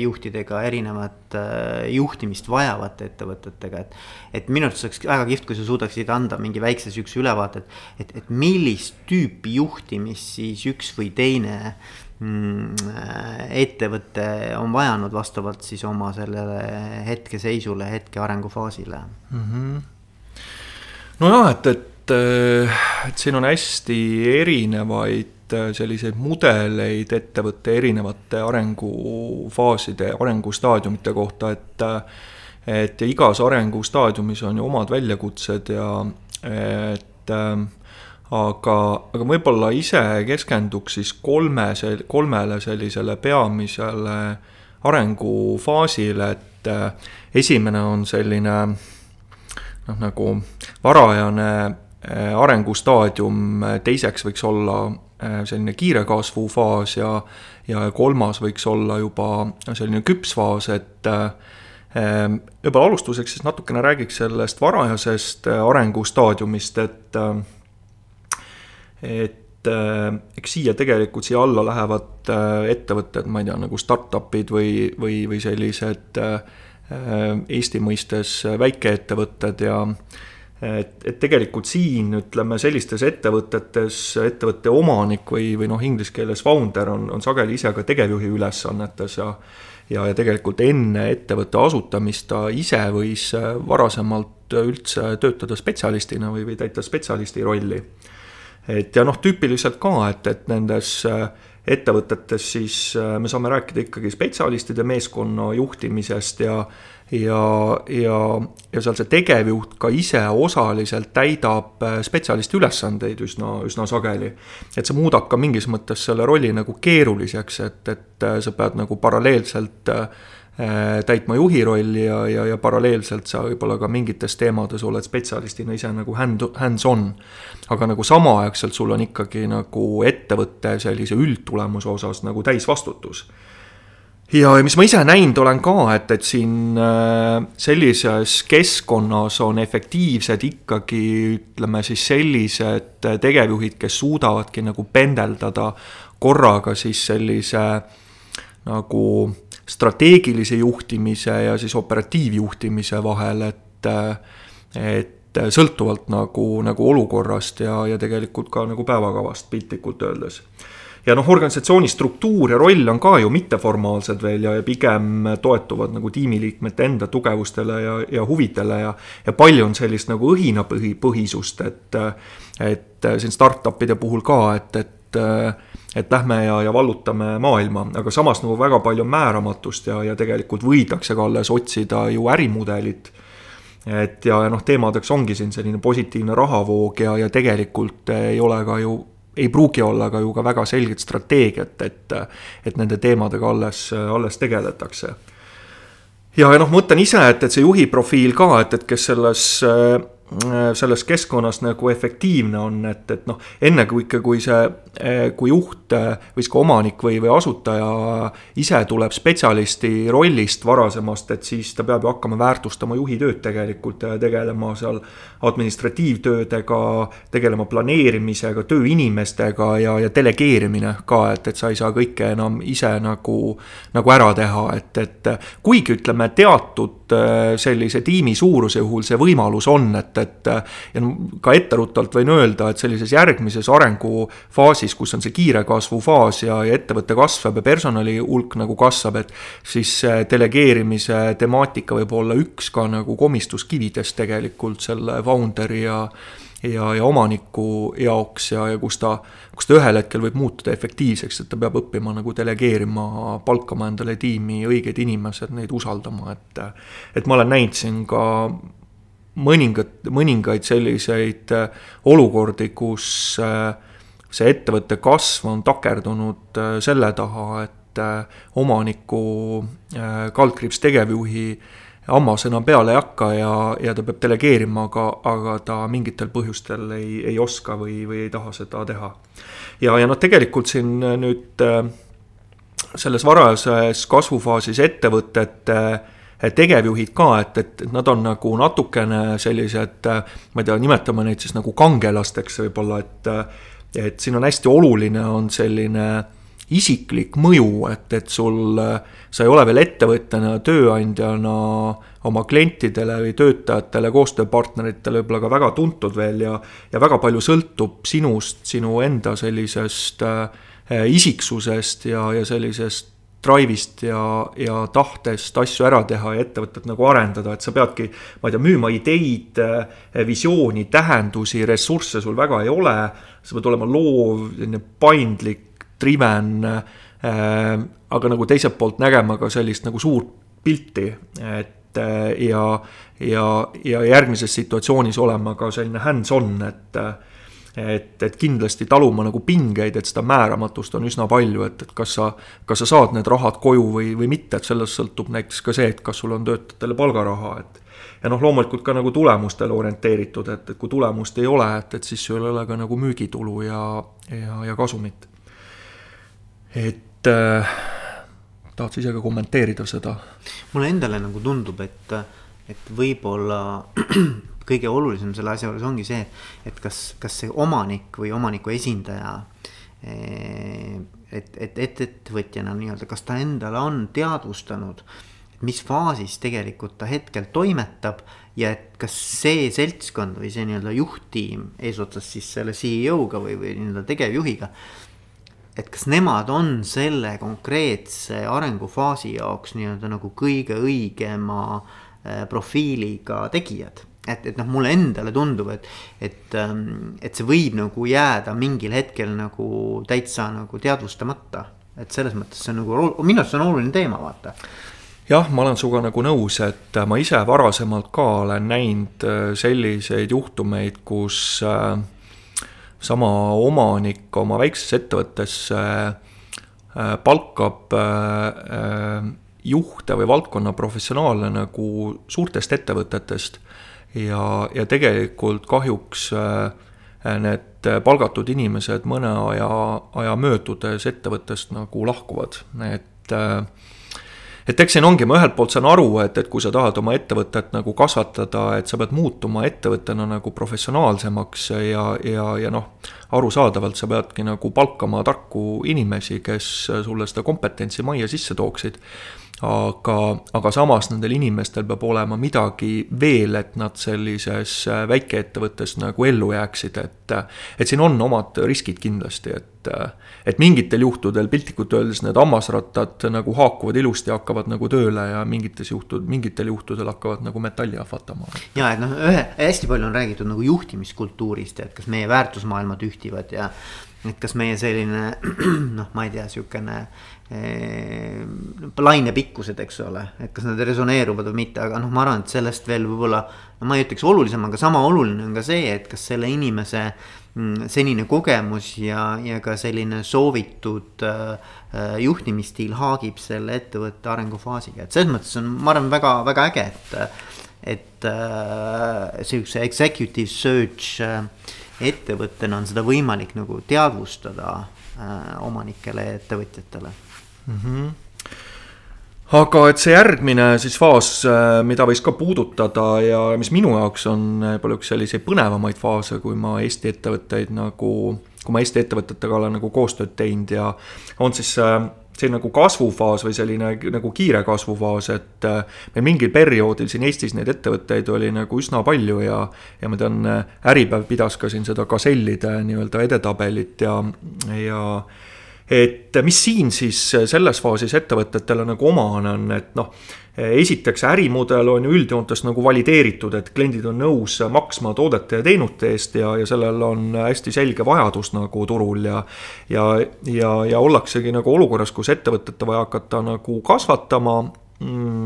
juhtidega, erinevat äh, juhtimist vajavate ettevõtetega, et. et minu arust oleks väga kihvt, kui sa suudaksid anda mingi väikse siukse ülevaate, et, et, et millist tüüpi juhtimist siis üks või teine mm, ettevõte on vajanud vastavalt siis oma sellele hetkeseisule, hetke arengufaasile mm. -hmm. nojah, et, et et, et siin on hästi erinevaid äh, selliseid mudeleid ettevõtte erinevate arengufaaside, arengustaadiumite kohta, et et igas arengustaadiumis on ju omad väljakutsed ja et äh, aga, aga võib-olla ise keskenduks siis kolme, kolmele sellisele peamisele arengufaasile, et äh, esimene on selline noh, nagu varajane Äh, arengustaadium, äh, teiseks võiks olla äh, selline kiire kasvufaas ja, ja kolmas võiks olla juba selline küps faas, et võib-olla alustuseks siis natukene räägiks sellest varajasest arengustaadiumist, et et eks siia tegelikult, siia alla lähevad ettevõtted, ma ei tea, nagu startup'id või, või, või sellised Eesti mõistes väikeettevõtted ja et, et tegelikult siin ütleme sellistes ettevõtetes ettevõtte omanik või, või noh, inglise keeles founder on, on sageli ise ka tegevjuhi ülesannetes ja ja, ja tegelikult enne ettevõtte asutamist ta ise võis varasemalt üldse töötada spetsialistina või, või täita spetsialisti rolli. et ja noh, tüüpiliselt ka, et, et nendes ettevõtetes siis me saame rääkida ikkagi spetsialistide meeskonna juhtimisest ja ja, ja, ja seal see tegevjuht ka ise osaliselt täidab äh, spetsialisti ülesandeid üsna, üsna sageli. et see muudab ka mingis mõttes selle rolli nagu keeruliseks, et, et äh, sa pead nagu paralleelselt äh, täitma juhi rolli ja, ja, ja paralleelselt sa võib-olla ka mingites teemades oled spetsialistina ise nagu hand, hands-on. aga nagu samaaegselt sul on ikkagi nagu ettevõtte sellise üldtulemuse osas nagu täisvastutus ja, ja mis ma ise näinud olen ka, et, et siin äh, sellises keskkonnas on efektiivsed ikkagi ütleme siis sellised tegevjuhid, kes suudavadki nagu pendeldada korraga siis sellise nagu strateegilise juhtimise ja siis operatiivjuhtimise vahel, et, et sõltuvalt nagu, nagu olukorrast ja, ja tegelikult ka nagu päevakavast piltlikult öeldes ja noh, organisatsiooni struktuur ja roll on ka ju mitteformaalsed veel ja, ja pigem toetuvad nagu tiimiliikmete enda tugevustele ja, ja huvidele ja. ja palju on sellist nagu õhinapõhi, põhisust, et, et siin startup'ide puhul ka, et, et et lähme ja, ja vallutame maailma, aga samas nagu väga palju määramatust ja, ja tegelikult võidakse ka alles otsida ju ärimudelit et ja, ja noh, teemadeks ongi siin selline positiivne rahavoog ja, ja tegelikult ei ole ka ju ei pruugi olla ka ju ka väga selget strateegiat, et, et nende teemadega alles, alles tegeletakse. ja, ja noh, ma mõtlen ise, et, et see juhi profiil ka, et, et kes selles selles keskkonnas nagu efektiivne on, et, et noh, enne kui ikka, kui see, äh, kui juht äh, või siis ka omanik või, või asutaja ise tuleb spetsialisti rollist varasemast, et siis ta peab ju hakkama väärtustama juhi tööd tegelikult ja tegelema seal administratiivtöödega, tegelema planeerimisega, tööinimestega ja, ja delegeerimine ka, et, et sa ei saa kõike enam ise nagu, nagu ära teha, et, et kuigi ütleme, teatud sellise tiimi suuruse puhul see võimalus on, et, et ja ka etteruttavalt võin öelda, et sellises järgmises arengufaasis, kus on see kiire kasvu faas ja, ja ettevõte kasvab ja personali hulk nagu kasvab, et siis delegeerimise temaatika võib olla üks ka nagu komistuskividest tegelikult selle founder'i ja ja, ja omaniku jaoks ja, ja kus ta, kus ta ühel hetkel võib muutuda efektiivseks, et ta peab õppima nagu delegeerima, palkama endale tiimi õiged inimesed, neid usaldama, et et ma olen näinud siin ka mõningat, mõningaid selliseid äh, olukordi, kus äh, see ettevõtte kasv on takerdunud äh, selle taha, et omaniku kaldkriips tegevjuhi hammas enam peale ei hakka ja, ja ta peab delegeerima, aga, aga ta mingitel põhjustel ei, ei oska või, või ei taha seda teha. ja, ja noh, tegelikult siin nüüd selles varajases kasvufaasis ettevõtete äh, tegevjuhid ka, et, et nad on nagu natukene sellised, ma ei tea, nimetame neid siis nagu kangelasteks võib-olla, et et siin on hästi oluline, on selline isiklik mõju, et, et sul, sa ei ole veel ettevõtjana, tööandjana oma klientidele või töötajatele, koostööpartneritele võib-olla ka väga tuntud veel ja ja väga palju sõltub sinust, sinu enda sellisest äh, isiksusest ja, ja sellisest drive'ist ja, ja tahtest asju ära teha ja ettevõtet nagu arendada, et sa peadki, ma ei tea, müüma ideid, äh, visiooni, tähendusi, ressursse sul väga ei ole. sa pead olema loov, selline paindlik, driven äh,, aga nagu teiselt poolt nägema ka sellist nagu suurt pilti, et äh, ja, ja, ja järgmises situatsioonis olema ka selline hands-on, et et, et kindlasti taluma nagu pingeid, et seda määramatust on üsna palju, et, et kas sa, kas sa saad need rahad koju või, või mitte, et sellest sõltub näiteks ka see, et kas sul on töötajatele palgaraha, et ja noh, loomulikult ka nagu tulemustele orienteeritud, et, et kui tulemust ei ole, et, et siis sul ei ole ka nagu müügitulu ja, ja, ja kasumit et äh, tahad sa ise ka kommenteerida seda? mulle endale nagu tundub, et, et võib-olla kõige olulisem selle asja juures ongi see, et kas, kas see omanik või omaniku esindaja eh, et, et, et ettevõtjana nii-öelda, kas ta endale on teadvustanud, mis faasis tegelikult ta hetkel toimetab ja et kas see seltskond või see nii-öelda juhttiim eesotsas siis selle CEO-ga või, või nii-öelda tegevjuhiga et kas nemad on selle konkreetse arengufaasi jaoks nii-öelda nagu kõige õigema äh, profiiliga tegijad. Et, et noh, mulle endale tundub, et, et, ähm, et see võib nagu jääda mingil hetkel nagu täitsa nagu teadvustamata. et selles mõttes see on nagu, minu arust see on oluline teema, vaata jah, ma olen sinuga nagu nõus, et ma ise varasemalt ka olen näinud äh, selliseid juhtumeid, kus äh, sama omanik oma väiksesse ettevõttesse äh, palkab äh, äh, juhte või valdkonna professionaale nagu suurtest ettevõtetest ja, ja tegelikult kahjuks need palgatud inimesed mõne aja, aja möödudes ettevõttest nagu lahkuvad, et äh, et eks siin ongi, ma ühelt poolt saan aru, et, et kui sa tahad oma ettevõtet nagu kasvatada, et sa pead muutuma ettevõttena nagu professionaalsemaks ja, ja, ja noh, arusaadavalt sa peadki nagu palkama tarku inimesi, kes sulle seda kompetentsi majja sisse tooksid aga, aga samas nendel inimestel peab olema midagi veel, et nad sellises äh, väikeettevõttes nagu ellu jääksid, et et siin on omad riskid kindlasti, et et mingitel juhtudel piltlikult öeldes need hammasrattad nagu haakuvad ilusti, hakkavad nagu tööle ja mingites juhtud, mingitel juhtudel hakkavad nagu metalli ahvatama. ja et noh, ühe, hästi palju on räägitud nagu juhtimiskultuurist ja et kas meie väärtusmaailmad ühtivad ja et kas meie selline noh, ma ei tea, eh, lainepikkused, eks ole, et kas nad resoneeruvad või mitte, aga noh, ma arvan, et sellest veel võib-olla. no ma ei ütleks olulisem, aga sama oluline on ka see, et kas selle inimese mm, senine kogemus ja, ja ka selline soovitud äh, juhtimisstiil haagib selle ettevõtte arengufaasiga, et selles mõttes on, ma arvan, väga, väga äge, et. et äh, sihukese executive search äh, ettevõttena on seda võimalik nagu teadvustada äh, omanikele ja ettevõtjatele mm. -hmm aga et see järgmine siis faas, äh, mida võiks ka puudutada ja mis minu jaoks on võib-olla üks selliseid põnevamaid faase, kui ma Eesti ettevõtteid nagu, kui ma Eesti ettevõtetega olen nagu koostööd teinud ja on siis äh, see nagu kasvufaas või selline nagu kiire kasvufaas, et äh, meil mingil perioodil siin Eestis neid ettevõtteid oli nagu üsna palju ja, ja ma tean, Äripäev pidas ka siin seda Gasellide nii-öelda edetabelit ja, ja et mis siin siis selles faasis ettevõtetele nagu omane on, et noh, esiteks ärimudel on ju üldjoontes nagu valideeritud, et kliendid on nõus maksma toodete ja teenute eest ja, ja sellel on hästi selge vajadus nagu turul ja ja, ja, ja ollaksegi nagu olukorras, kus ettevõtet on vaja hakata nagu kasvatama. Mm,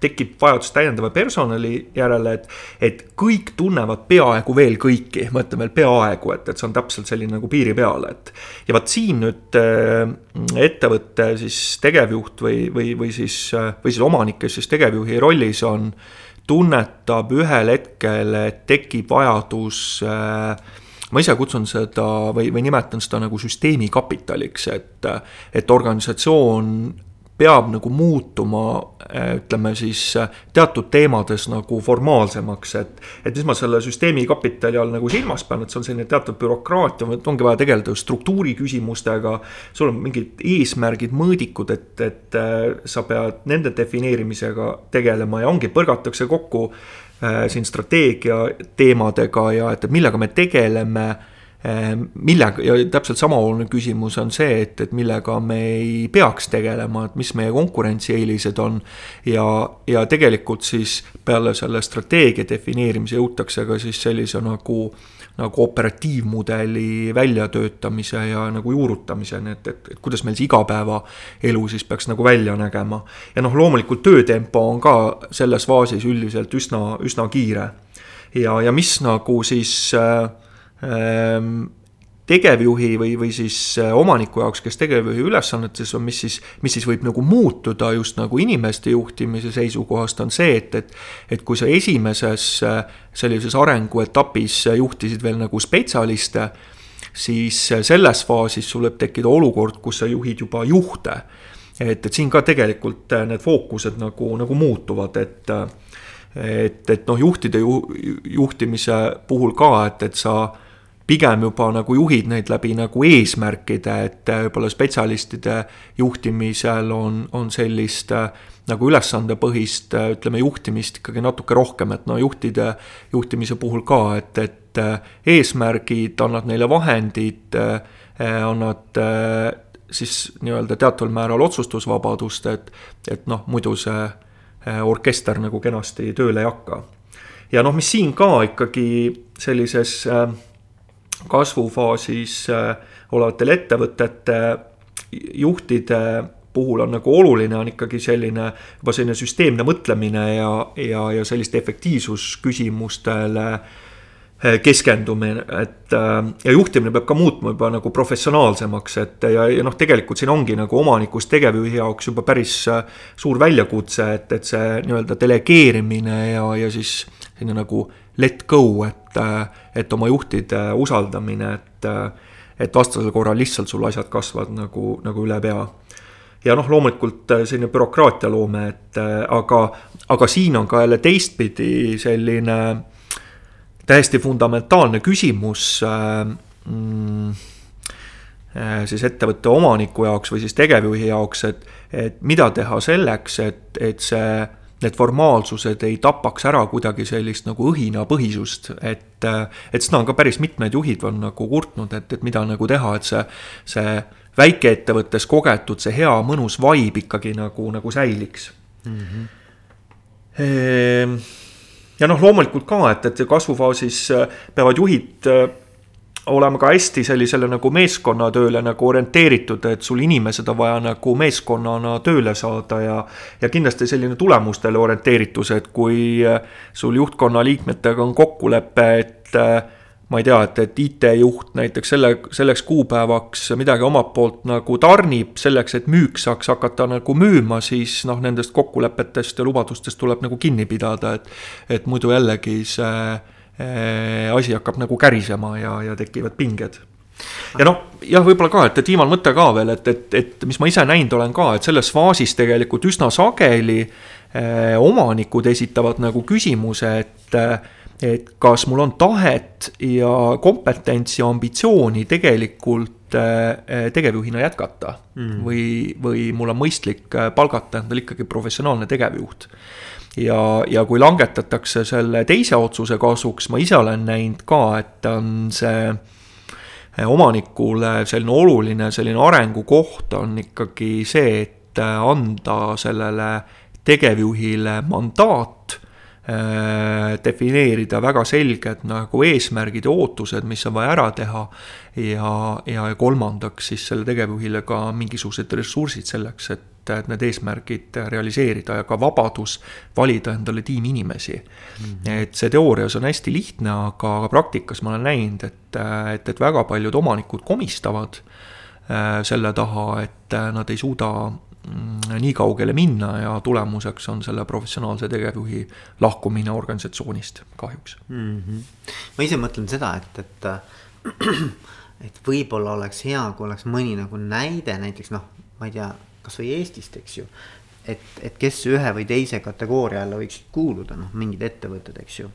tekib vajadus täiendava personali järele, et, et kõik tunnevad peaaegu veel kõiki, ma ütlen veel peaaegu, et, et see on täpselt selline nagu piiri peal, et. ja vot siin nüüd äh, ettevõtte siis tegevjuht või, või, või siis, või siis omanik, kes siis tegevjuhi rollis on, tunnetab ühel hetkel, et tekib vajadus äh, ma ise kutsun seda või, või nimetan seda nagu süsteemi kapitaliks, et, et organisatsioon peab nagu muutuma, ütleme siis teatud teemades nagu formaalsemaks, et. et mis ma selle süsteemi kapitali all nagu silmas pean, et see on selline teatud bürokraatia, et ongi vaja tegeleda struktuuri küsimustega. sul on mingid eesmärgid, mõõdikud, et, et sa pead nende defineerimisega tegelema ja ongi, põrgatakse kokku äh, siin strateegia teemadega ja et, et millega me tegeleme millega ja täpselt sama oluline küsimus on see, et, et millega me ei peaks tegelema, et mis meie konkurentsieelised on. ja, ja tegelikult siis peale selle strateegia defineerimise jõutakse ka siis sellise nagu, nagu operatiivmudeli väljatöötamise ja nagu juurutamiseni, et, et, et kuidas meil see igapäevaelu siis peaks nagu välja nägema. ja noh, loomulikult töötempo on ka selles faasis üldiselt üsna, üsna kiire. ja, ja mis nagu siis äh, Ehm, tegevjuhi või, või siis äh, omaniku jaoks, kes tegevjuhi ülesannetes on, mis siis, mis siis võib nagu muutuda just nagu inimeste juhtimise seisukohast, on see, et, et. et kui sa esimeses äh, sellises arenguetapis juhtisid veel nagu spetsialiste, siis äh, selles faasis sul võib tekkida olukord, kus sa juhid juba juhte. et, et siin ka tegelikult need fookused nagu, nagu muutuvad, et et, et noh, juhtide ju, juhtimise puhul ka, et, et sa pigem juba nagu juhid neid läbi nagu eesmärkide, et võib-olla spetsialistide juhtimisel on, on sellist äh, nagu ülesandepõhist, äh, ütleme, juhtimist ikkagi natuke rohkem, et no juhtide juhtimise puhul ka, et, et äh, eesmärgid, annad neile vahendid, annad siis nii-öelda teataval määral otsustusvabadust, et, et noh, muidu see orkester nagu kenasti tööle ei hakka. ja noh, mis siin ka ikkagi sellises äh, kasvufaasis äh, olevatel ettevõtete juhtide puhul on nagu oluline, on ikkagi selline juba selline süsteemne mõtlemine ja, ja, ja selliste efektiivsusküsimustele äh, keskendumine, et äh, ja juhtimine peab ka muutma juba nagu professionaalsemaks, et ja, ja noh, tegelikult siin ongi nagu omanikust tegevjuhi jaoks juba päris suur väljakutse, et, et see nii-öelda delegeerimine ja, ja siis selline nagu let go, et, et oma juhtide usaldamine, et, et vastasel korral lihtsalt sul asjad kasvavad nagu, nagu üle pea. ja noh, loomulikult selline bürokraatia loome, et aga, aga siin on ka jälle teistpidi selline täiesti fundamentaalne küsimus mm, siis ettevõtte omaniku jaoks või siis tegevjuhi jaoks, et, et mida teha selleks, et, et see need formaalsused ei tapaks ära kuidagi sellist nagu õhinapõhisust, et, et seda on ka päris mitmed juhid on nagu kurtnud, et, et mida nagu teha, et see, see väikeettevõttes kogetud, see hea mõnus vibe ikkagi nagu, nagu säiliks mm. -hmm. Ja noh, loomulikult ka, et, et kasvufaasis peavad juhid olema ka hästi sellisele nagu meeskonnatööle nagu orienteeritud, et sul inimesed on vaja nagu meeskonnana tööle saada ja. ja kindlasti selline tulemustele orienteeritus, et kui äh, sul juhtkonna liikmetega on kokkulepe, et äh, ma ei tea, et, et IT-juht näiteks selle, selleks kuupäevaks midagi omalt poolt nagu tarnib selleks, et müük saaks hakata nagu müüma, siis noh, nendest kokkulepetest ja lubadustest tuleb nagu kinni pidada, et. et muidu jällegi see Äh, asi hakkab nagu kärisema ja, ja tekivad pinged ja noh, jah, võib-olla ka, et, et viimane mõte ka veel, et, et, et mis ma ise näinud olen ka, et selles faasis tegelikult üsna sageli eh, omanikud esitavad nagu küsimuse, et et kas mul on tahet ja kompetentsi ja ambitsiooni tegelikult eh, tegevjuhina jätkata mm. või, või mul on mõistlik palgata endale ikkagi professionaalne tegevjuht ja, ja kui langetatakse selle teise otsuse kasuks, ma ise olen näinud ka, et on see omanikule selline oluline selline arengukoht on ikkagi see, et anda sellele tegevjuhile mandaat äh, defineerida väga selged nagu eesmärgid ja ootused, mis on vaja ära teha. ja, ja kolmandaks siis selle tegevjuhile ka mingisugused ressursid selleks, et et need eesmärgid realiseerida ja ka vabadus valida endale tiimi inimesi mm. -hmm. et see teoorias on hästi lihtne, aga praktikas ma olen näinud, et, et, et väga paljud omanikud komistavad äh, selle taha, et nad ei suuda nii kaugele minna ja tulemuseks on selle professionaalse tegevjuhi lahkumine organisatsioonist kahjuks mm. -hmm. ma ise mõtlen seda, et, et et võib-olla oleks hea, kui oleks mõni nagu näide näiteks noh, ma ei tea, kasvõi Eestist, eks ju. et, et kes ühe või teise kategooria alla võiksid kuuluda, noh, mingid ettevõtted, eks ju.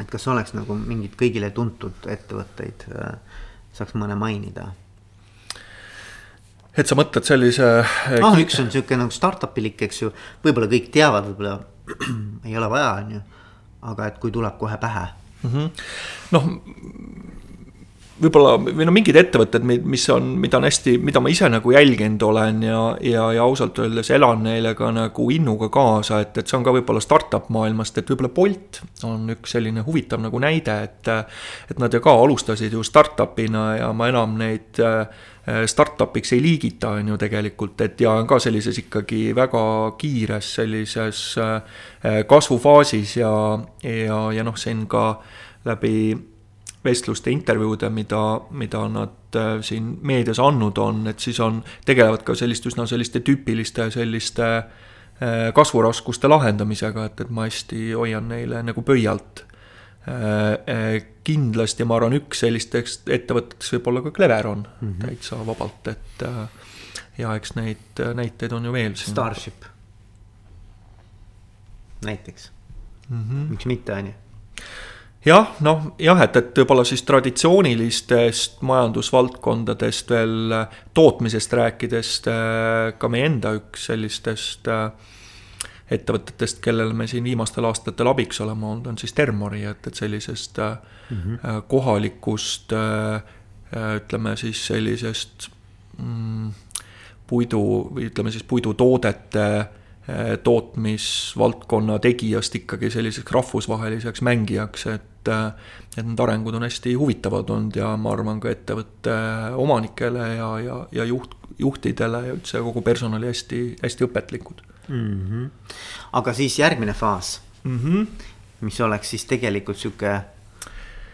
et kas oleks nagu mingeid kõigile tuntud ettevõtteid, äh, saaks mõne mainida et sa mõtled sellise. noh, üks on sihuke nagu startup ilik, eks ju, võib-olla kõik teavad, võib-olla ei ole vaja, on ju. aga et kui tuleb kohe pähe mm -hmm.. noh, võib-olla või no mingid ettevõtted, mis on, mida on hästi, mida ma ise nagu jälginud olen ja, ja, ja ausalt öeldes elan neile ka nagu innuga kaasa, et, et see on ka võib-olla startup maailmast, et võib-olla Bolt on üks selline huvitav nagu näide, et. et nad ju ka alustasid ju startup'ina ja ma enam neid äh, startup'iks ei liigita, on ju tegelikult, et ja on ka sellises ikkagi väga kiires sellises äh, kasvufaasis ja, ja, ja noh, siin ka läbi vestluste, intervjuude, mida, mida nad äh, siin meedias andnud on, et siis on, tegelevad ka sellist üsna selliste tüüpiliste selliste kasvuraskuste lahendamisega, et, et ma hästi hoian neile nagu pöialt. Äh, kindlasti ma arvan, üks sellistest ettevõtetest võib olla ka Cleveron mm -hmm. täitsa vabalt, et ja eks neid näiteid on ju veel. Starship. näiteks mm, -hmm. miks mitte, on ju jah, noh jah, et, et võib-olla siis traditsioonilistest majandusvaldkondadest veel tootmisest rääkides ka meie enda üks sellistest äh, ettevõtetest, kellele me siin viimastel aastatel abiks oleme olnud, on siis Termori, et, et sellisest mm -hmm. kohalikust ütleme siis sellisest mm, puidu või ütleme siis puidutoodete tootmisvaldkonna tegijast ikkagi selliseks rahvusvaheliseks mängijaks, et et, et need arengud on hästi huvitavad olnud ja ma arvan ka ettevõtte omanikele ja, ja, ja juht, juhtidele ja üldse kogu personali hästi, hästi õpetlikud mm. -hmm. aga siis järgmine faas mm, -hmm. mis oleks siis tegelikult sihuke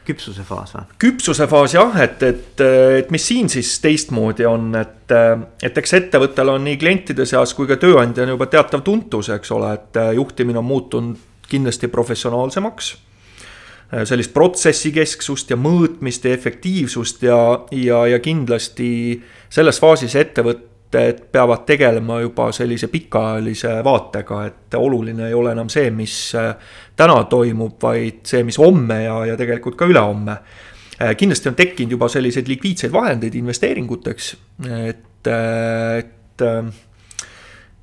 küpsuse faas või? küpsuse faas jah, et, et, et mis siin siis teistmoodi on, et, et eks ettevõttel on nii klientide seas kui ka tööandjana juba teatav tuntus, eks ole, et juhtimine on muutunud kindlasti professionaalsemaks sellist protsessikesksust ja mõõtmist ja efektiivsust ja, ja, ja kindlasti selles faasis ettevõtted peavad tegelema juba sellise pikaajalise vaatega, et oluline ei ole enam see, mis äh, täna toimub, vaid see, mis homme ja, ja tegelikult ka ülehomme. Äh, kindlasti on tekkinud juba selliseid likviidseid vahendeid investeeringuteks, et, et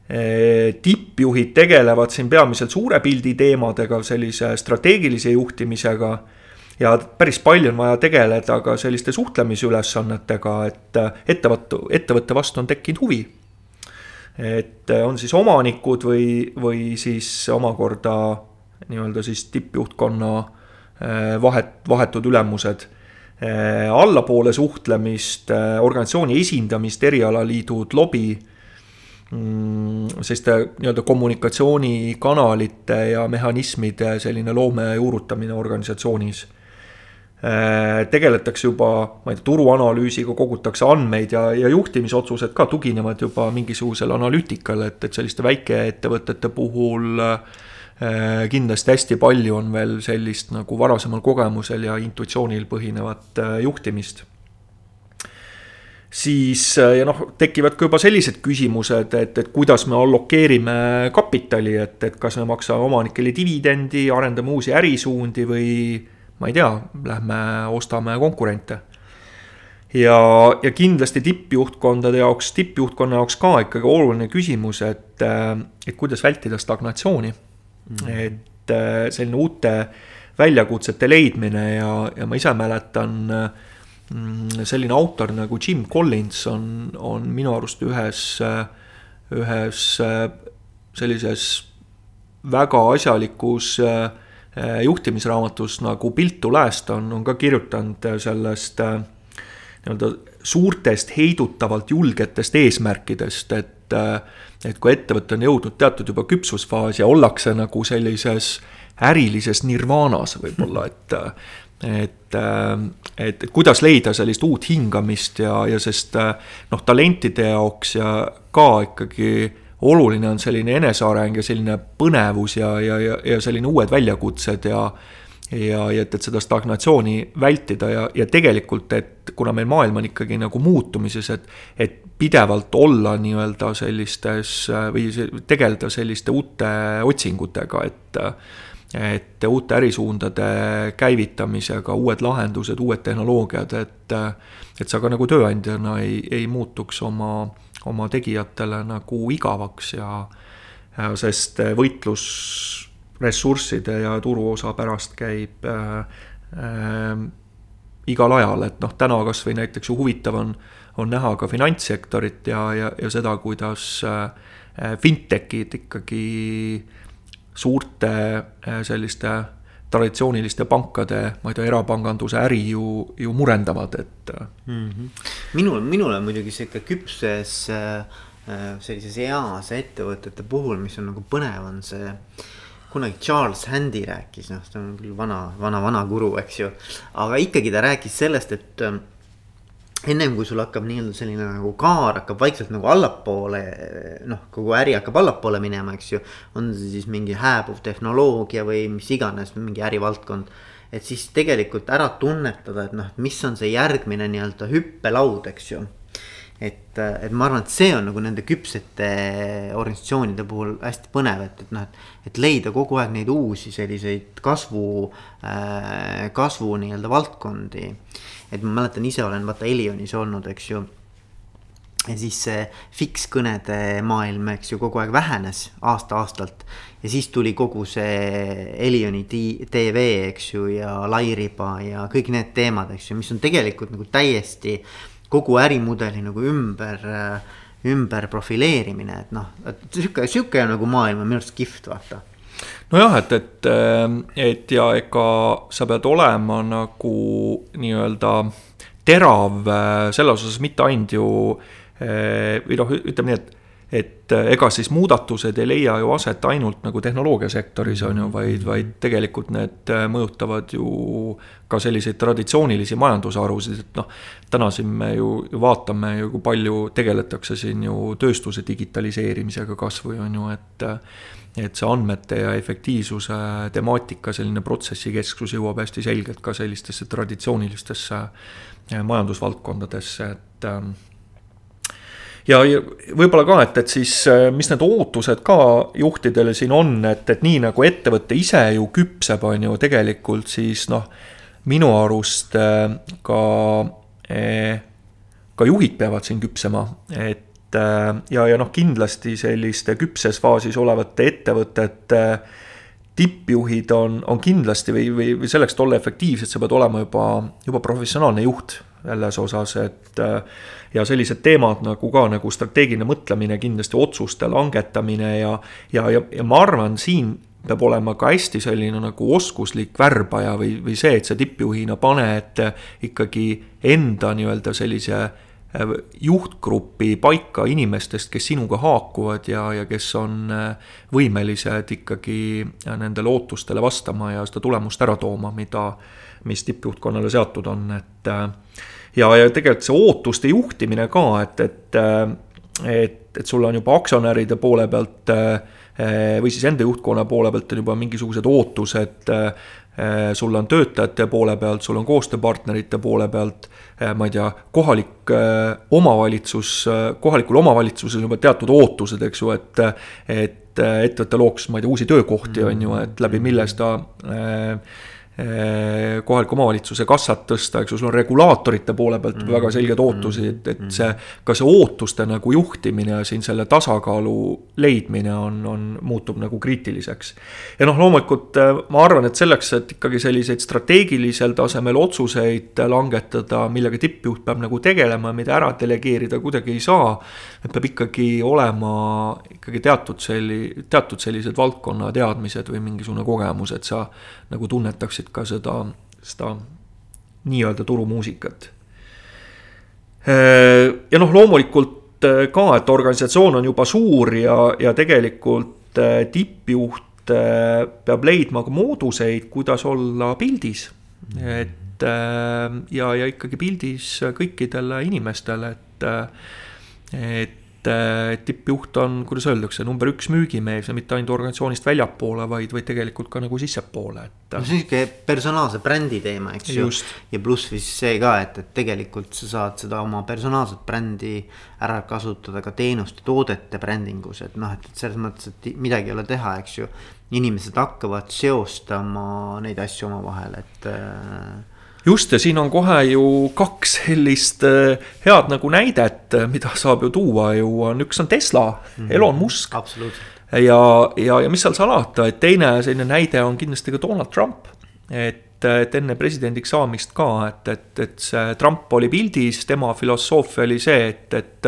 tippjuhid tegelevad siin peamiselt suure pildi teemadega, sellise strateegilise juhtimisega. ja päris palju on vaja tegeleda ka selliste suhtlemisülesannetega, et ettevõtte, ettevõtte vastu on tekkinud huvi. et on siis omanikud või, või siis omakorda nii-öelda siis tippjuhtkonna eh, vahet, vahetud ülemused eh, allapoole suhtlemist, organisatsiooni esindamist, erialaliidud, lobi selliste nii-öelda kommunikatsioonikanalite ja mehhanismide selline loome juurutamine organisatsioonis. Äh, tegeletakse juba, ma ei tea, turuanalüüsiga, kogutakse andmeid ja, ja juhtimisotsused ka tuginevad juba mingisugusele analüütikale, et, et selliste väikeettevõtete puhul äh, kindlasti hästi palju on veel sellist nagu varasemal kogemusel ja intuitsioonil põhinevat äh, juhtimist siis äh, ja noh, tekivad ka juba sellised küsimused, et, et kuidas me allokeerime kapitali, et, et kas me maksame omanikele dividendi, arendame uusi ärisuundi või ma ei tea, lähme ostame konkurente. ja, ja kindlasti tippjuhtkondade jaoks, tippjuhtkonna jaoks ka ikkagi oluline küsimus, et, äh, et kuidas vältida stagnatsiooni mm. et äh, selline uute väljakutsete leidmine ja, ja ma ise mäletan äh, selline autor nagu Jim Collins on, on minu arust ühes, ühes sellises väga asjalikus juhtimisraamatus nagu Built to last on, on ka kirjutanud sellest nii-öelda suurtest heidutavalt julgetest eesmärkidest, et et kui ettevõte on jõudnud teatud juba küpsusfaasi ja ollakse nagu sellises ärilises nirvaanas võib-olla, et et, et, et kuidas leida sellist uut hingamist ja, ja sest noh, talentide jaoks ja ka ikkagi oluline on selline eneseareng ja selline põnevus ja, ja, ja, ja selline uued väljakutsed ja ja, ja et, et seda stagnatsiooni vältida ja, ja tegelikult, et kuna meil maailm on ikkagi nagu muutumises, et et pidevalt olla nii-öelda sellistes või tegeleda selliste uute otsingutega, et et uute ärisuundade käivitamisega, uued lahendused, uued tehnoloogiad, et et sa ka nagu tööandjana ei, ei muutuks oma, oma tegijatele nagu igavaks ja sest võitlus ressursside ja turuosa pärast käib äh, äh, igal ajal, et noh, täna kasvõi näiteks ju huvitav on, on näha ka finantssektorit ja, ja, ja seda, kuidas äh, fintech'id ikkagi suurte äh, selliste traditsiooniliste pankade, ma ei tea, erapanganduse äri ju, ju murendavad, et mm. -hmm. minul, minul on muidugi sihuke küpses äh, sellises eas ettevõtete puhul, mis on nagu põnev, on see kunagi Charles Handy rääkis, noh, ta on küll vana, vana, vana guru, eks ju. aga ikkagi ta rääkis sellest, et ähm, ennem kui sul hakkab nii-öelda selline nagu kaar hakkab vaikselt nagu allapoole, noh, kogu äri hakkab allapoole minema, eks ju. on see siis mingi hääbuv tehnoloogia või mis iganes, mingi ärivaldkond. et siis tegelikult ära tunnetada, et noh, mis on see järgmine nii-öelda hüppelaud, eks ju et, et ma arvan, et see on nagu nende küpsete organisatsioonide puhul hästi põnev, et, et noh, et. et leida kogu aeg neid uusi selliseid kasvu äh,, kasvu nii-öelda valdkondi. Et ma mäletan, ise olen vaata Elionis olnud, eks ju ja siis see fikskõnede maailm, eks ju, kogu aeg vähenes aasta-aastalt. ja siis tuli kogu see Elioni TV, eks ju, ja Lairiba ja kõik need teemad, eks ju, mis on tegelikult nagu täiesti kogu ärimudeli nagu ümber, ümber profileerimine, et noh, et sihuke, sihuke nagu maailm on minu arust kihvt, vaata nojah, et, et, et ja ega sa pead olema nagu nii-öelda terav selles osas mitte ainult ju või noh, ütleme nii, et et äh, ega siis muudatused ei leia ju aset ainult nagu tehnoloogiasektoris on ju, vaid, vaid tegelikult need äh, mõjutavad ju ka selliseid traditsioonilisi majandusharusid, et noh. täna siin me ju, ju vaatame ju, kui palju tegeletakse siin ju tööstuse digitaliseerimisega kasvõi on ju, et. Et see andmete ja efektiivsuse temaatika, selline protsessikesksus jõuab hästi selgelt ka sellistesse traditsioonilistesse äh, majandusvaldkondadesse, et ja, ja võib-olla ka, et, et siis äh, mis need ootused ka juhtidele siin on, et, et nii nagu ettevõte ise ju küpseb, on ju tegelikult siis noh, minu arust äh, ka, äh, ka juhid peavad siin küpsema, et ja, ja noh, kindlasti selliste küpses faasis olevate ettevõtete tippjuhid on, on kindlasti või, või, või selleks, et olla efektiivsed, sa pead olema juba, juba professionaalne juht selles osas, et ja sellised teemad nagu ka nagu strateegiline mõtlemine, kindlasti otsuste langetamine ja, ja, ja, ja ma arvan, siin peab olema ka hästi selline nagu oskuslik värbaja või, või see, et sa tippjuhina paned ikkagi enda nii-öelda sellise äh, juhtgrupi paika inimestest, kes sinuga haakuvad ja, ja kes on äh, võimelised ikkagi nendele ootustele vastama ja seda tulemust ära tooma, mida, mis tippjuhtkonnale seatud on, et äh, ja, ja tegelikult see ootuste juhtimine ka, et, et, et, et sul on juba aktsionäride poole pealt või siis enda juhtkonna poole pealt on juba mingisugused ootused. sul on töötajate poole pealt, sul on koostööpartnerite poole pealt, ma ei tea, kohalik omavalitsus, kohalikul omavalitsusel on juba teatud ootused, eks ju, et, et ettevõte looks, ma ei tea, uusi töökohti, on ju, et läbi mille seda Eh, kohaliku omavalitsuse kassat tõsta, eks ju, sul on regulaatorite poole pealt mm väga selged ootusi, et, et see, ka see ootuste nagu juhtimine ja siin selle tasakaalu leidmine on, on, muutub nagu kriitiliseks. ja noh, loomulikult eh, ma arvan, et selleks, et ikkagi selliseid strateegilisel tasemel otsuseid langetada, millega tippjuht peab nagu tegelema, mida ära delegeerida kuidagi ei saa. et peab ikkagi olema ikkagi teatud selli-, teatud sellised valdkonna teadmised või mingisugune kogemus, et sa nagu tunnetaksid ka seda, seda nii-öelda turumuusikat. ja noh, loomulikult äh, ka, et organisatsioon on juba suur ja, ja tegelikult äh, tippjuht peab leidma ka mooduseid, kuidas olla pildis. et ja, ja ikkagi pildis kõikidele inimestele, et, et et tippjuht on, kuidas öeldakse, number üks müügimees ja mitte ainult organisatsioonist väljapoole, vaid, vaid tegelikult ka nagu sissepoole, et. no see on sihuke personaalse brändi teema, eks ju. ja pluss siis see ka, et, et tegelikult sa saad seda oma personaalset brändi ära kasutada ka teenuste, toodete brändingus, et noh, et, selles mõttes, et midagi ei ole teha, eks ju. inimesed hakkavad seostama neid asju omavahel, et äh, just, ja siin on kohe ju kaks sellist äh, head nagu näidet, äh, mida saab ju tuua ju on, üks on Tesla mm, -hmm. Elon Musk. ja, ja, ja mis seal salata, et teine selline näide on kindlasti ka Donald Trump. et, et enne presidendiks saamist ka, et, et, et see Trump oli pildis, tema filosoofia oli see, et, et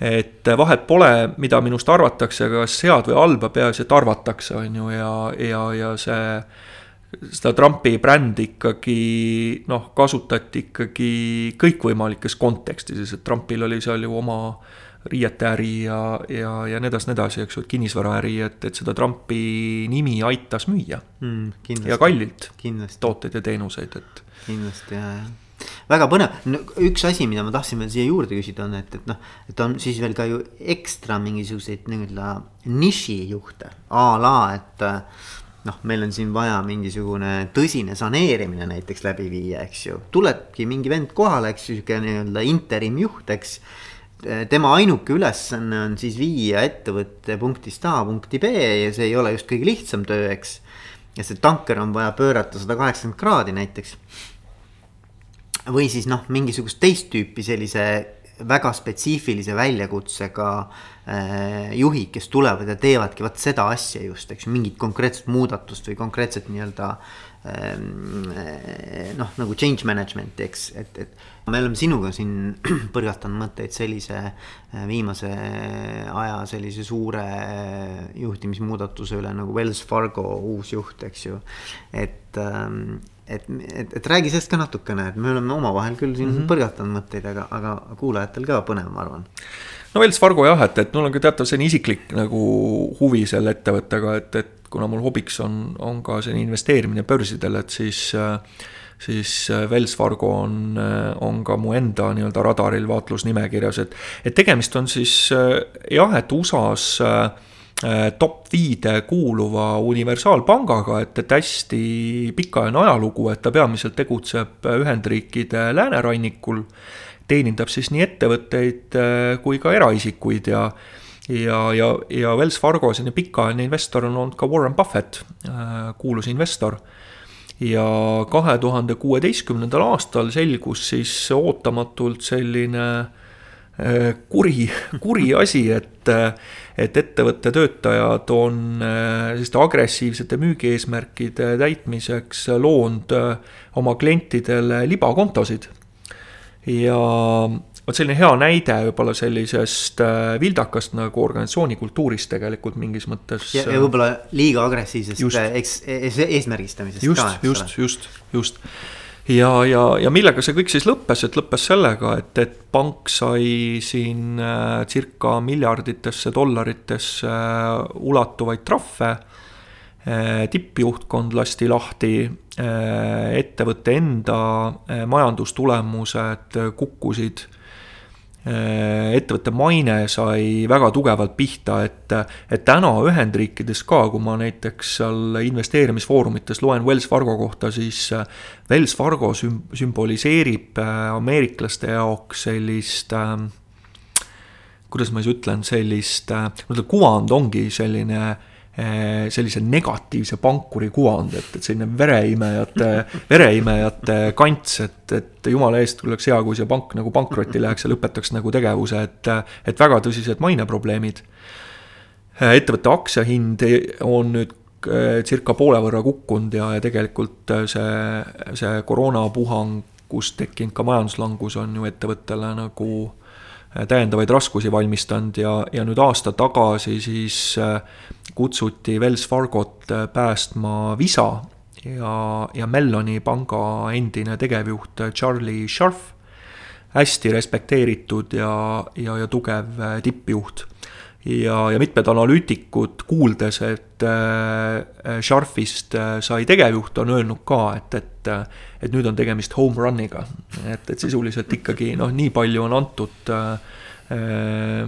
et vahet pole, mida minust arvatakse, kas head või halba, peaasi, et arvatakse, on ju, ja, ja, ja see seda Trumpi brändi ikkagi noh, kasutati ikkagi kõikvõimalikes kontekstides, et Trumpil oli seal ju oma riieteäri ja, ja, ja nii edasi, nii edasi, eks ju, et kinnisvaraäri, et, et seda Trumpi nimi aitas müüa mm,. ja kallilt kindlasti. tooteid ja teenuseid, et. kindlasti ja, ja väga põnev no,, üks asi, mida ma tahtsin veel siia juurde küsida, on, et, et noh, et on siis veel ka ju ekstra mingisuguseid nii-öelda nišijuhte a la, et noh, meil on siin vaja mingisugune tõsine saneerimine näiteks läbi viia, eks ju. tulebki mingi vend kohale, eks ju, sihuke nii-öelda interim juht, eks. tema ainuke ülesanne on siis viia ettevõtte punktist A punkti B ja see ei ole just kõige lihtsam töö, eks. ja see tanker on vaja pöörata sada kaheksakümmend kraadi näiteks. või siis noh, mingisugust teist tüüpi sellise väga spetsiifilise väljakutsega äh, juhid, kes tulevad ja teevadki vot seda asja just, eks ju, mingit konkreetset muudatust või konkreetset nii-öelda ähm, äh, noh, nagu change management'i, eks, et, et. me oleme sinuga siin põrgatanud mõtteid sellise äh, viimase aja sellise suure juhtimismuudatuse üle nagu Wells Fargo uus juht, eks ju, et ähm, et, et, et räägi sellest ka natukene, et me oleme omavahel küll siin mm -hmm. põrgatanud mõtteid, aga, aga kuulajatel ka põnev, ma arvan. no Wells Fargo jah, et, et mul on ka teatav selline isiklik nagu huvi selle ettevõttega, et, et kuna mul hobiks on, on ka selline investeerimine börsidel, et siis siis Wells Fargo on, on ka mu enda nii-öelda radaril vaatlusnimekirjas, et, et tegemist on siis jah, et USA-s Äh, top viide kuuluva universaalpangaga, et, et hästi pikaajaline ajalugu, et ta peamiselt tegutseb Ühendriikide läänerannikul, teenindab siis nii ettevõtteid äh, kui ka eraisikuid ja ja, ja, ja Wells Fargo selline pikaajaline investor on olnud ka Warren Buffett, äh, kuulus investor. Ja kahe tuhande kuueteistkümnendal aastal selgus siis ootamatult selline kuri, kuri asi, et et ettevõtte töötajad on äh, selliste agressiivsete müügieesmärkide täitmiseks loonud äh, oma klientidele libakontosid. ja vot selline hea näide võib-olla sellisest äh, vildakast nagu organisatsiooni kultuurist tegelikult mingis mõttes. ja, ja võib-olla liiga agressiivsest eks, eesmärgistamisest just, ka. just, just, just, just ja, ja, ja millega see kõik siis lõppes, et lõppes sellega, et, et pank sai siin äh, circa miljarditesse dollaritesse äh, ulatuvaid trahve äh,. tippjuhtkond lasti lahti äh,, ettevõtte enda äh, majandustulemused kukkusid ettevõtte maine sai väga tugevalt pihta, et, et täna Ühendriikides ka, kui ma näiteks seal investeerimisfoorumites loen Wells Fargo kohta, siis äh, Wells Fargo süm-, sümboliseerib äh, ameeriklaste jaoks sellist äh, kuidas ma siis ütlen, sellist, kuvand ongi selline äh, sellise negatiivse pankuri kuvand, et, et selline vereimejate, vereimejate kants, et, et jumala eest oleks hea, kui see pank nagu pankrotti läheks ja lõpetaks nagu tegevuse, et, et väga tõsised maineprobleemid. Eh, ettevõtte aktsiahind on nüüd eh, circa poole võrra kukkunud ja, ja tegelikult see, see koroonapuhangust tekkinud ka majanduslangus on ju ettevõttele nagu täiendavaid raskusi valmistanud ja, ja nüüd aasta tagasi siis äh, kutsuti Wells Fargot äh, päästma Visa ja, ja Melloni panga endine tegevjuht Charlie Scharf hästi respekteeritud ja, ja, ja tugev tippjuht ja, ja mitmed analüütikud, kuuldes, et äh, Sharfist äh, sai tegevjuht, on öelnud ka, et, et et nüüd on tegemist home run'iga. et, et sisuliselt ikkagi noh, nii palju on antud äh, äh,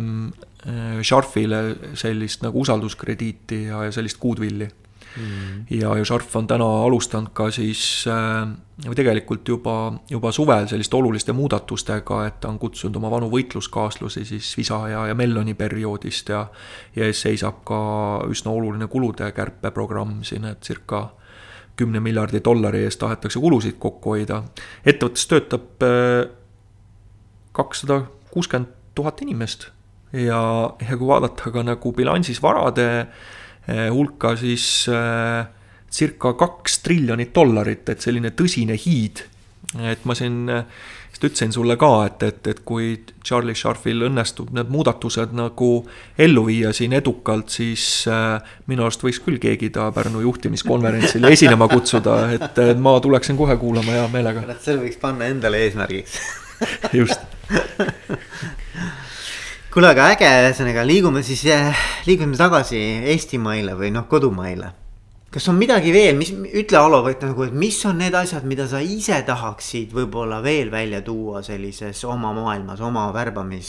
Sharfile sellist nagu usalduskrediiti ja, ja sellist goodwill'i mm.. ja, Sharp on täna alustanud ka siis äh, või tegelikult juba, juba suvel selliste oluliste muudatustega, et ta on kutsunud oma vanu võitluskaaslasi siis Visa ja, ja Melloni perioodist ja ja ees seisab ka üsna oluline kulude kärpeprogramm siin, et circa kümne miljardi dollari eest tahetakse kulusid kokku hoida. ettevõttes töötab äh, kakssada kuuskümmend tuhat inimest ja, ja kui vaadata ka nagu bilansis varade Eh, hulka siis eh, circa kaks triljonit dollarit, et selline tõsine hiid. et ma siin just eh, ütlesin sulle ka, et, et, et kui Charlie Sharfil õnnestub need muudatused nagu ellu viia siin edukalt, siis minu arust võiks küll keegi ta Pärnu juhtimiskonverentsile esinema kutsuda, et ma tuleksin kohe kuulama hea meelega. selle võiks panna endale eesmärgiks just kuule, aga äge, ühesõnaga liigume siis, liigume tagasi Eestimaile või noh, kodumaile. kas on midagi veel, mis, ütle Alo, nagu, et mis on need asjad, mida sa ise tahaksid võib-olla veel välja tuua sellises oma maailmas, oma värbamis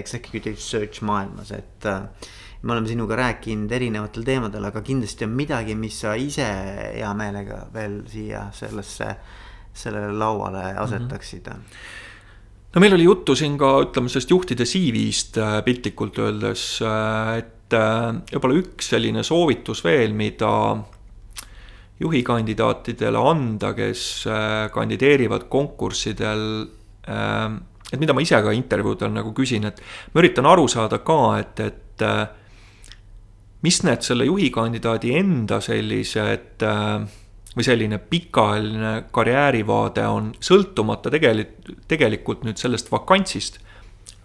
executive search maailmas, et äh, me oleme sinuga rääkinud erinevatel teemadel, aga kindlasti on midagi, mis sa ise hea meelega veel siia sellesse, sellele lauale asetaksid mm. -hmm no meil oli juttu siin ka, ütleme sellest juhtide CV-st äh, piltlikult öeldes, äh, et äh, võib-olla üks selline soovitus veel, mida juhikandidaatidele anda, kes kandideerivad konkurssidel, et mida ma ise ka intervjuudel nagu küsin, et ma üritan aru saada ka, et, et mis need selle juhikandidaadi enda sellised äh, või selline pikaajaline karjäärivaade on sõltumata tegelikult, tegelikult nüüd sellest vakantsist,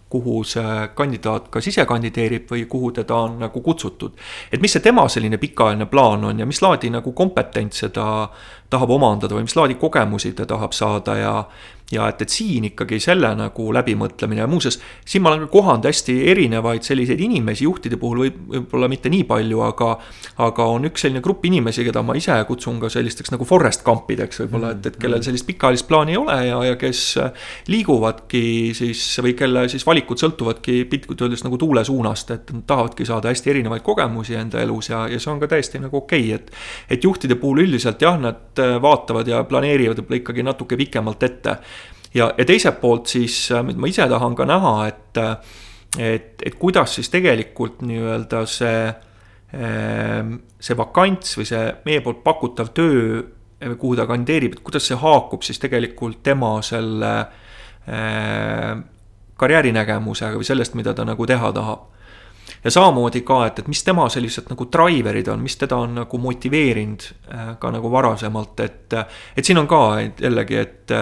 kuhu see kandidaat kas ise kandideerib või kuhu teda on nagu kutsutud. et mis see tema selline pikaajaline plaan on ja mis laadi nagu kompetentse ta tahab omandada või mis laadi kogemusi ta tahab saada ja ja et, et siin ikkagi selle nagu läbimõtlemine ja muuseas, siin ma olen ka kohanud hästi erinevaid selliseid inimesi, juhtide puhul võib, võib-olla mitte nii palju, aga aga on üks selline grupp inimesi, keda ma ise kutsun ka sellisteks nagu forest camp'ideks võib-olla, et, et kellel sellist pikaajalist plaani ei ole ja, ja kes liiguvadki siis või kelle siis valikud sõltuvadki piltlikult öeldes nagu tuule suunast, et nad tahavadki saada hästi erinevaid kogemusi enda elus ja, ja see on ka täiesti nagu okei okay,, et et juhtide puhul üldiselt jah, nad vaatavad ja planeerivad võib-olla ikkagi natuke pikemalt ette. Ja, ja teiselt poolt siis, äh, mida ma ise tahan ka näha, et, äh, et, et kuidas siis tegelikult nii-öelda see, ähm, see vakants või see meie poolt pakutav töö, äh, kuhu ta kandideerib, et kuidas see haakub siis tegelikult tema selle äh, karjäärinägemusega või sellest, mida ta nagu teha tahab ja samamoodi ka, et, et mis tema sellised nagu driver'id on, mis teda on nagu motiveerinud ka nagu varasemalt, et, et siin on ka jällegi, et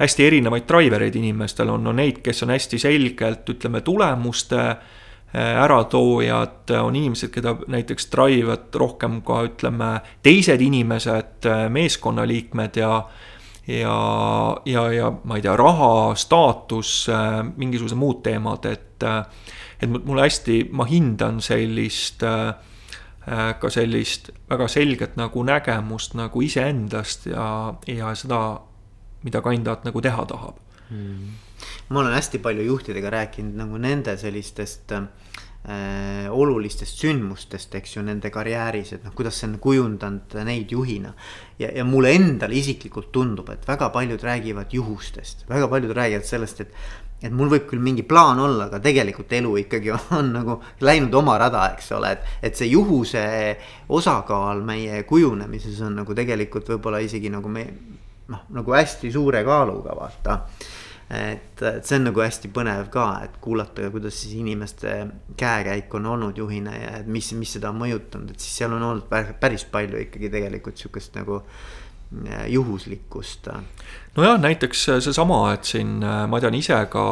hästi erinevaid driver eid inimestel on, on neid, kes on hästi selgelt, ütleme, tulemuste äh, äratoojad, on inimesed, keda näiteks drive ivad rohkem ka ütleme, teised inimesed, äh, meeskonnaliikmed ja ja, ja, ja ma ei tea, raha, staatus, äh, mingisugused muud teemad, et et mulle hästi, ma hindan sellist ka sellist väga selget nagu nägemust nagu iseendast ja, ja seda mida kandidaat nagu teha tahab. Hmm.. ma olen hästi palju juhtidega rääkinud nagu nende sellistest äh, olulistest sündmustest, eks ju, nende karjääris, et noh, kuidas see on kujundanud neid juhina. ja, ja mulle endale isiklikult tundub, et väga paljud räägivad juhustest, väga paljud räägivad sellest, et et mul võib küll mingi plaan olla, aga tegelikult elu ikkagi on, nagu läinud oma rada, eks ole, et, et see juhuse osakaal meie kujunemises on nagu tegelikult võib-olla isegi nagu me noh, nagu hästi suure kaaluga vaata. et, et see on nagu hästi põnev ka, et kuulata, kuidas siis inimeste käekäik on olnud juhina ja et mis, mis seda on mõjutanud, et siis seal on olnud päris palju ikkagi tegelikult sihukest nagu äh, juhuslikkust. nojah, näiteks seesama, et siin ma tean ise ka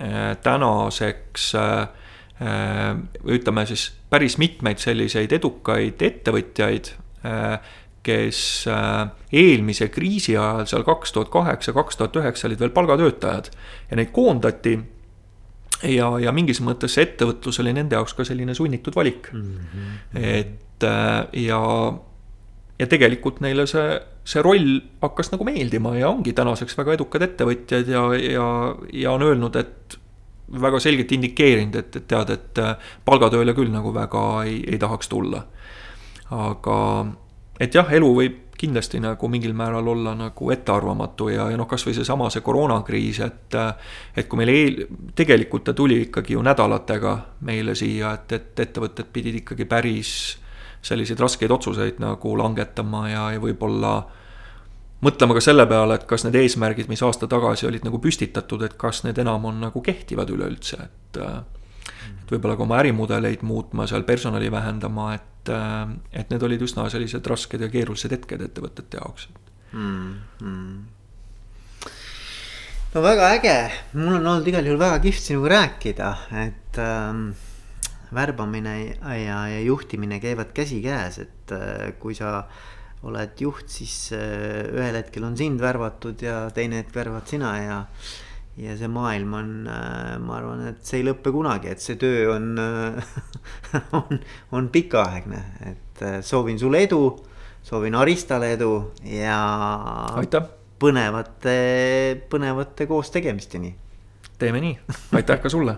äh, tänaseks ütleme siis päris mitmeid selliseid edukaid ettevõtjaid, kes äh, eelmise kriisi ajal seal kaks tuhat kaheksa, kaks tuhat üheksa olid veel palgatöötajad ja neid koondati ja, ja mingis mõttes see ettevõtlus oli nende jaoks ka selline sunnitud valik mm. -hmm. et äh, ja, ja tegelikult neile see, see roll hakkas nagu meeldima ja ongi tänaseks väga edukad ettevõtjad ja, ja, ja on öelnud, et väga selgelt indikeerinud, et, et tead, et äh, palgatööle küll nagu väga ei, ei tahaks tulla. aga et jah, elu võib kindlasti nagu mingil määral olla nagu ettearvamatu ja, ja noh, kasvõi seesama see koroonakriis, et. et kui meil eel, tegelikult ta tuli ikkagi ju nädalatega meile siia, et, et ettevõtted pidid ikkagi päris selliseid raskeid otsuseid nagu langetama ja, ja võib-olla mõtlema ka selle peale, et kas need eesmärgid, mis aasta tagasi olid nagu püstitatud, et kas need enam on nagu kehtivad üleüldse, et. et võib-olla ka oma ärimudeleid muutma, seal personali vähendama, et et, need olid üsna sellised rasked ja keerulised hetked ettevõtete jaoks mm. -hmm. no väga äge, mul on olnud igal juhul väga kihvt sinuga rääkida, et ähm, värbamine ja, ja juhtimine käivad käsikäes, et äh, kui sa oled juht, siis äh, ühel hetkel on sind värvatud ja teine hetk värvad sina ja ja see maailm on, äh, ma arvan, et see ei lõpe kunagi, et see töö on on, on pikaaegne, et soovin sulle edu, soovin Aristale edu ja. aitäh. põnevate, põnevate koos tegemisteni. teeme nii, aitäh ka sulle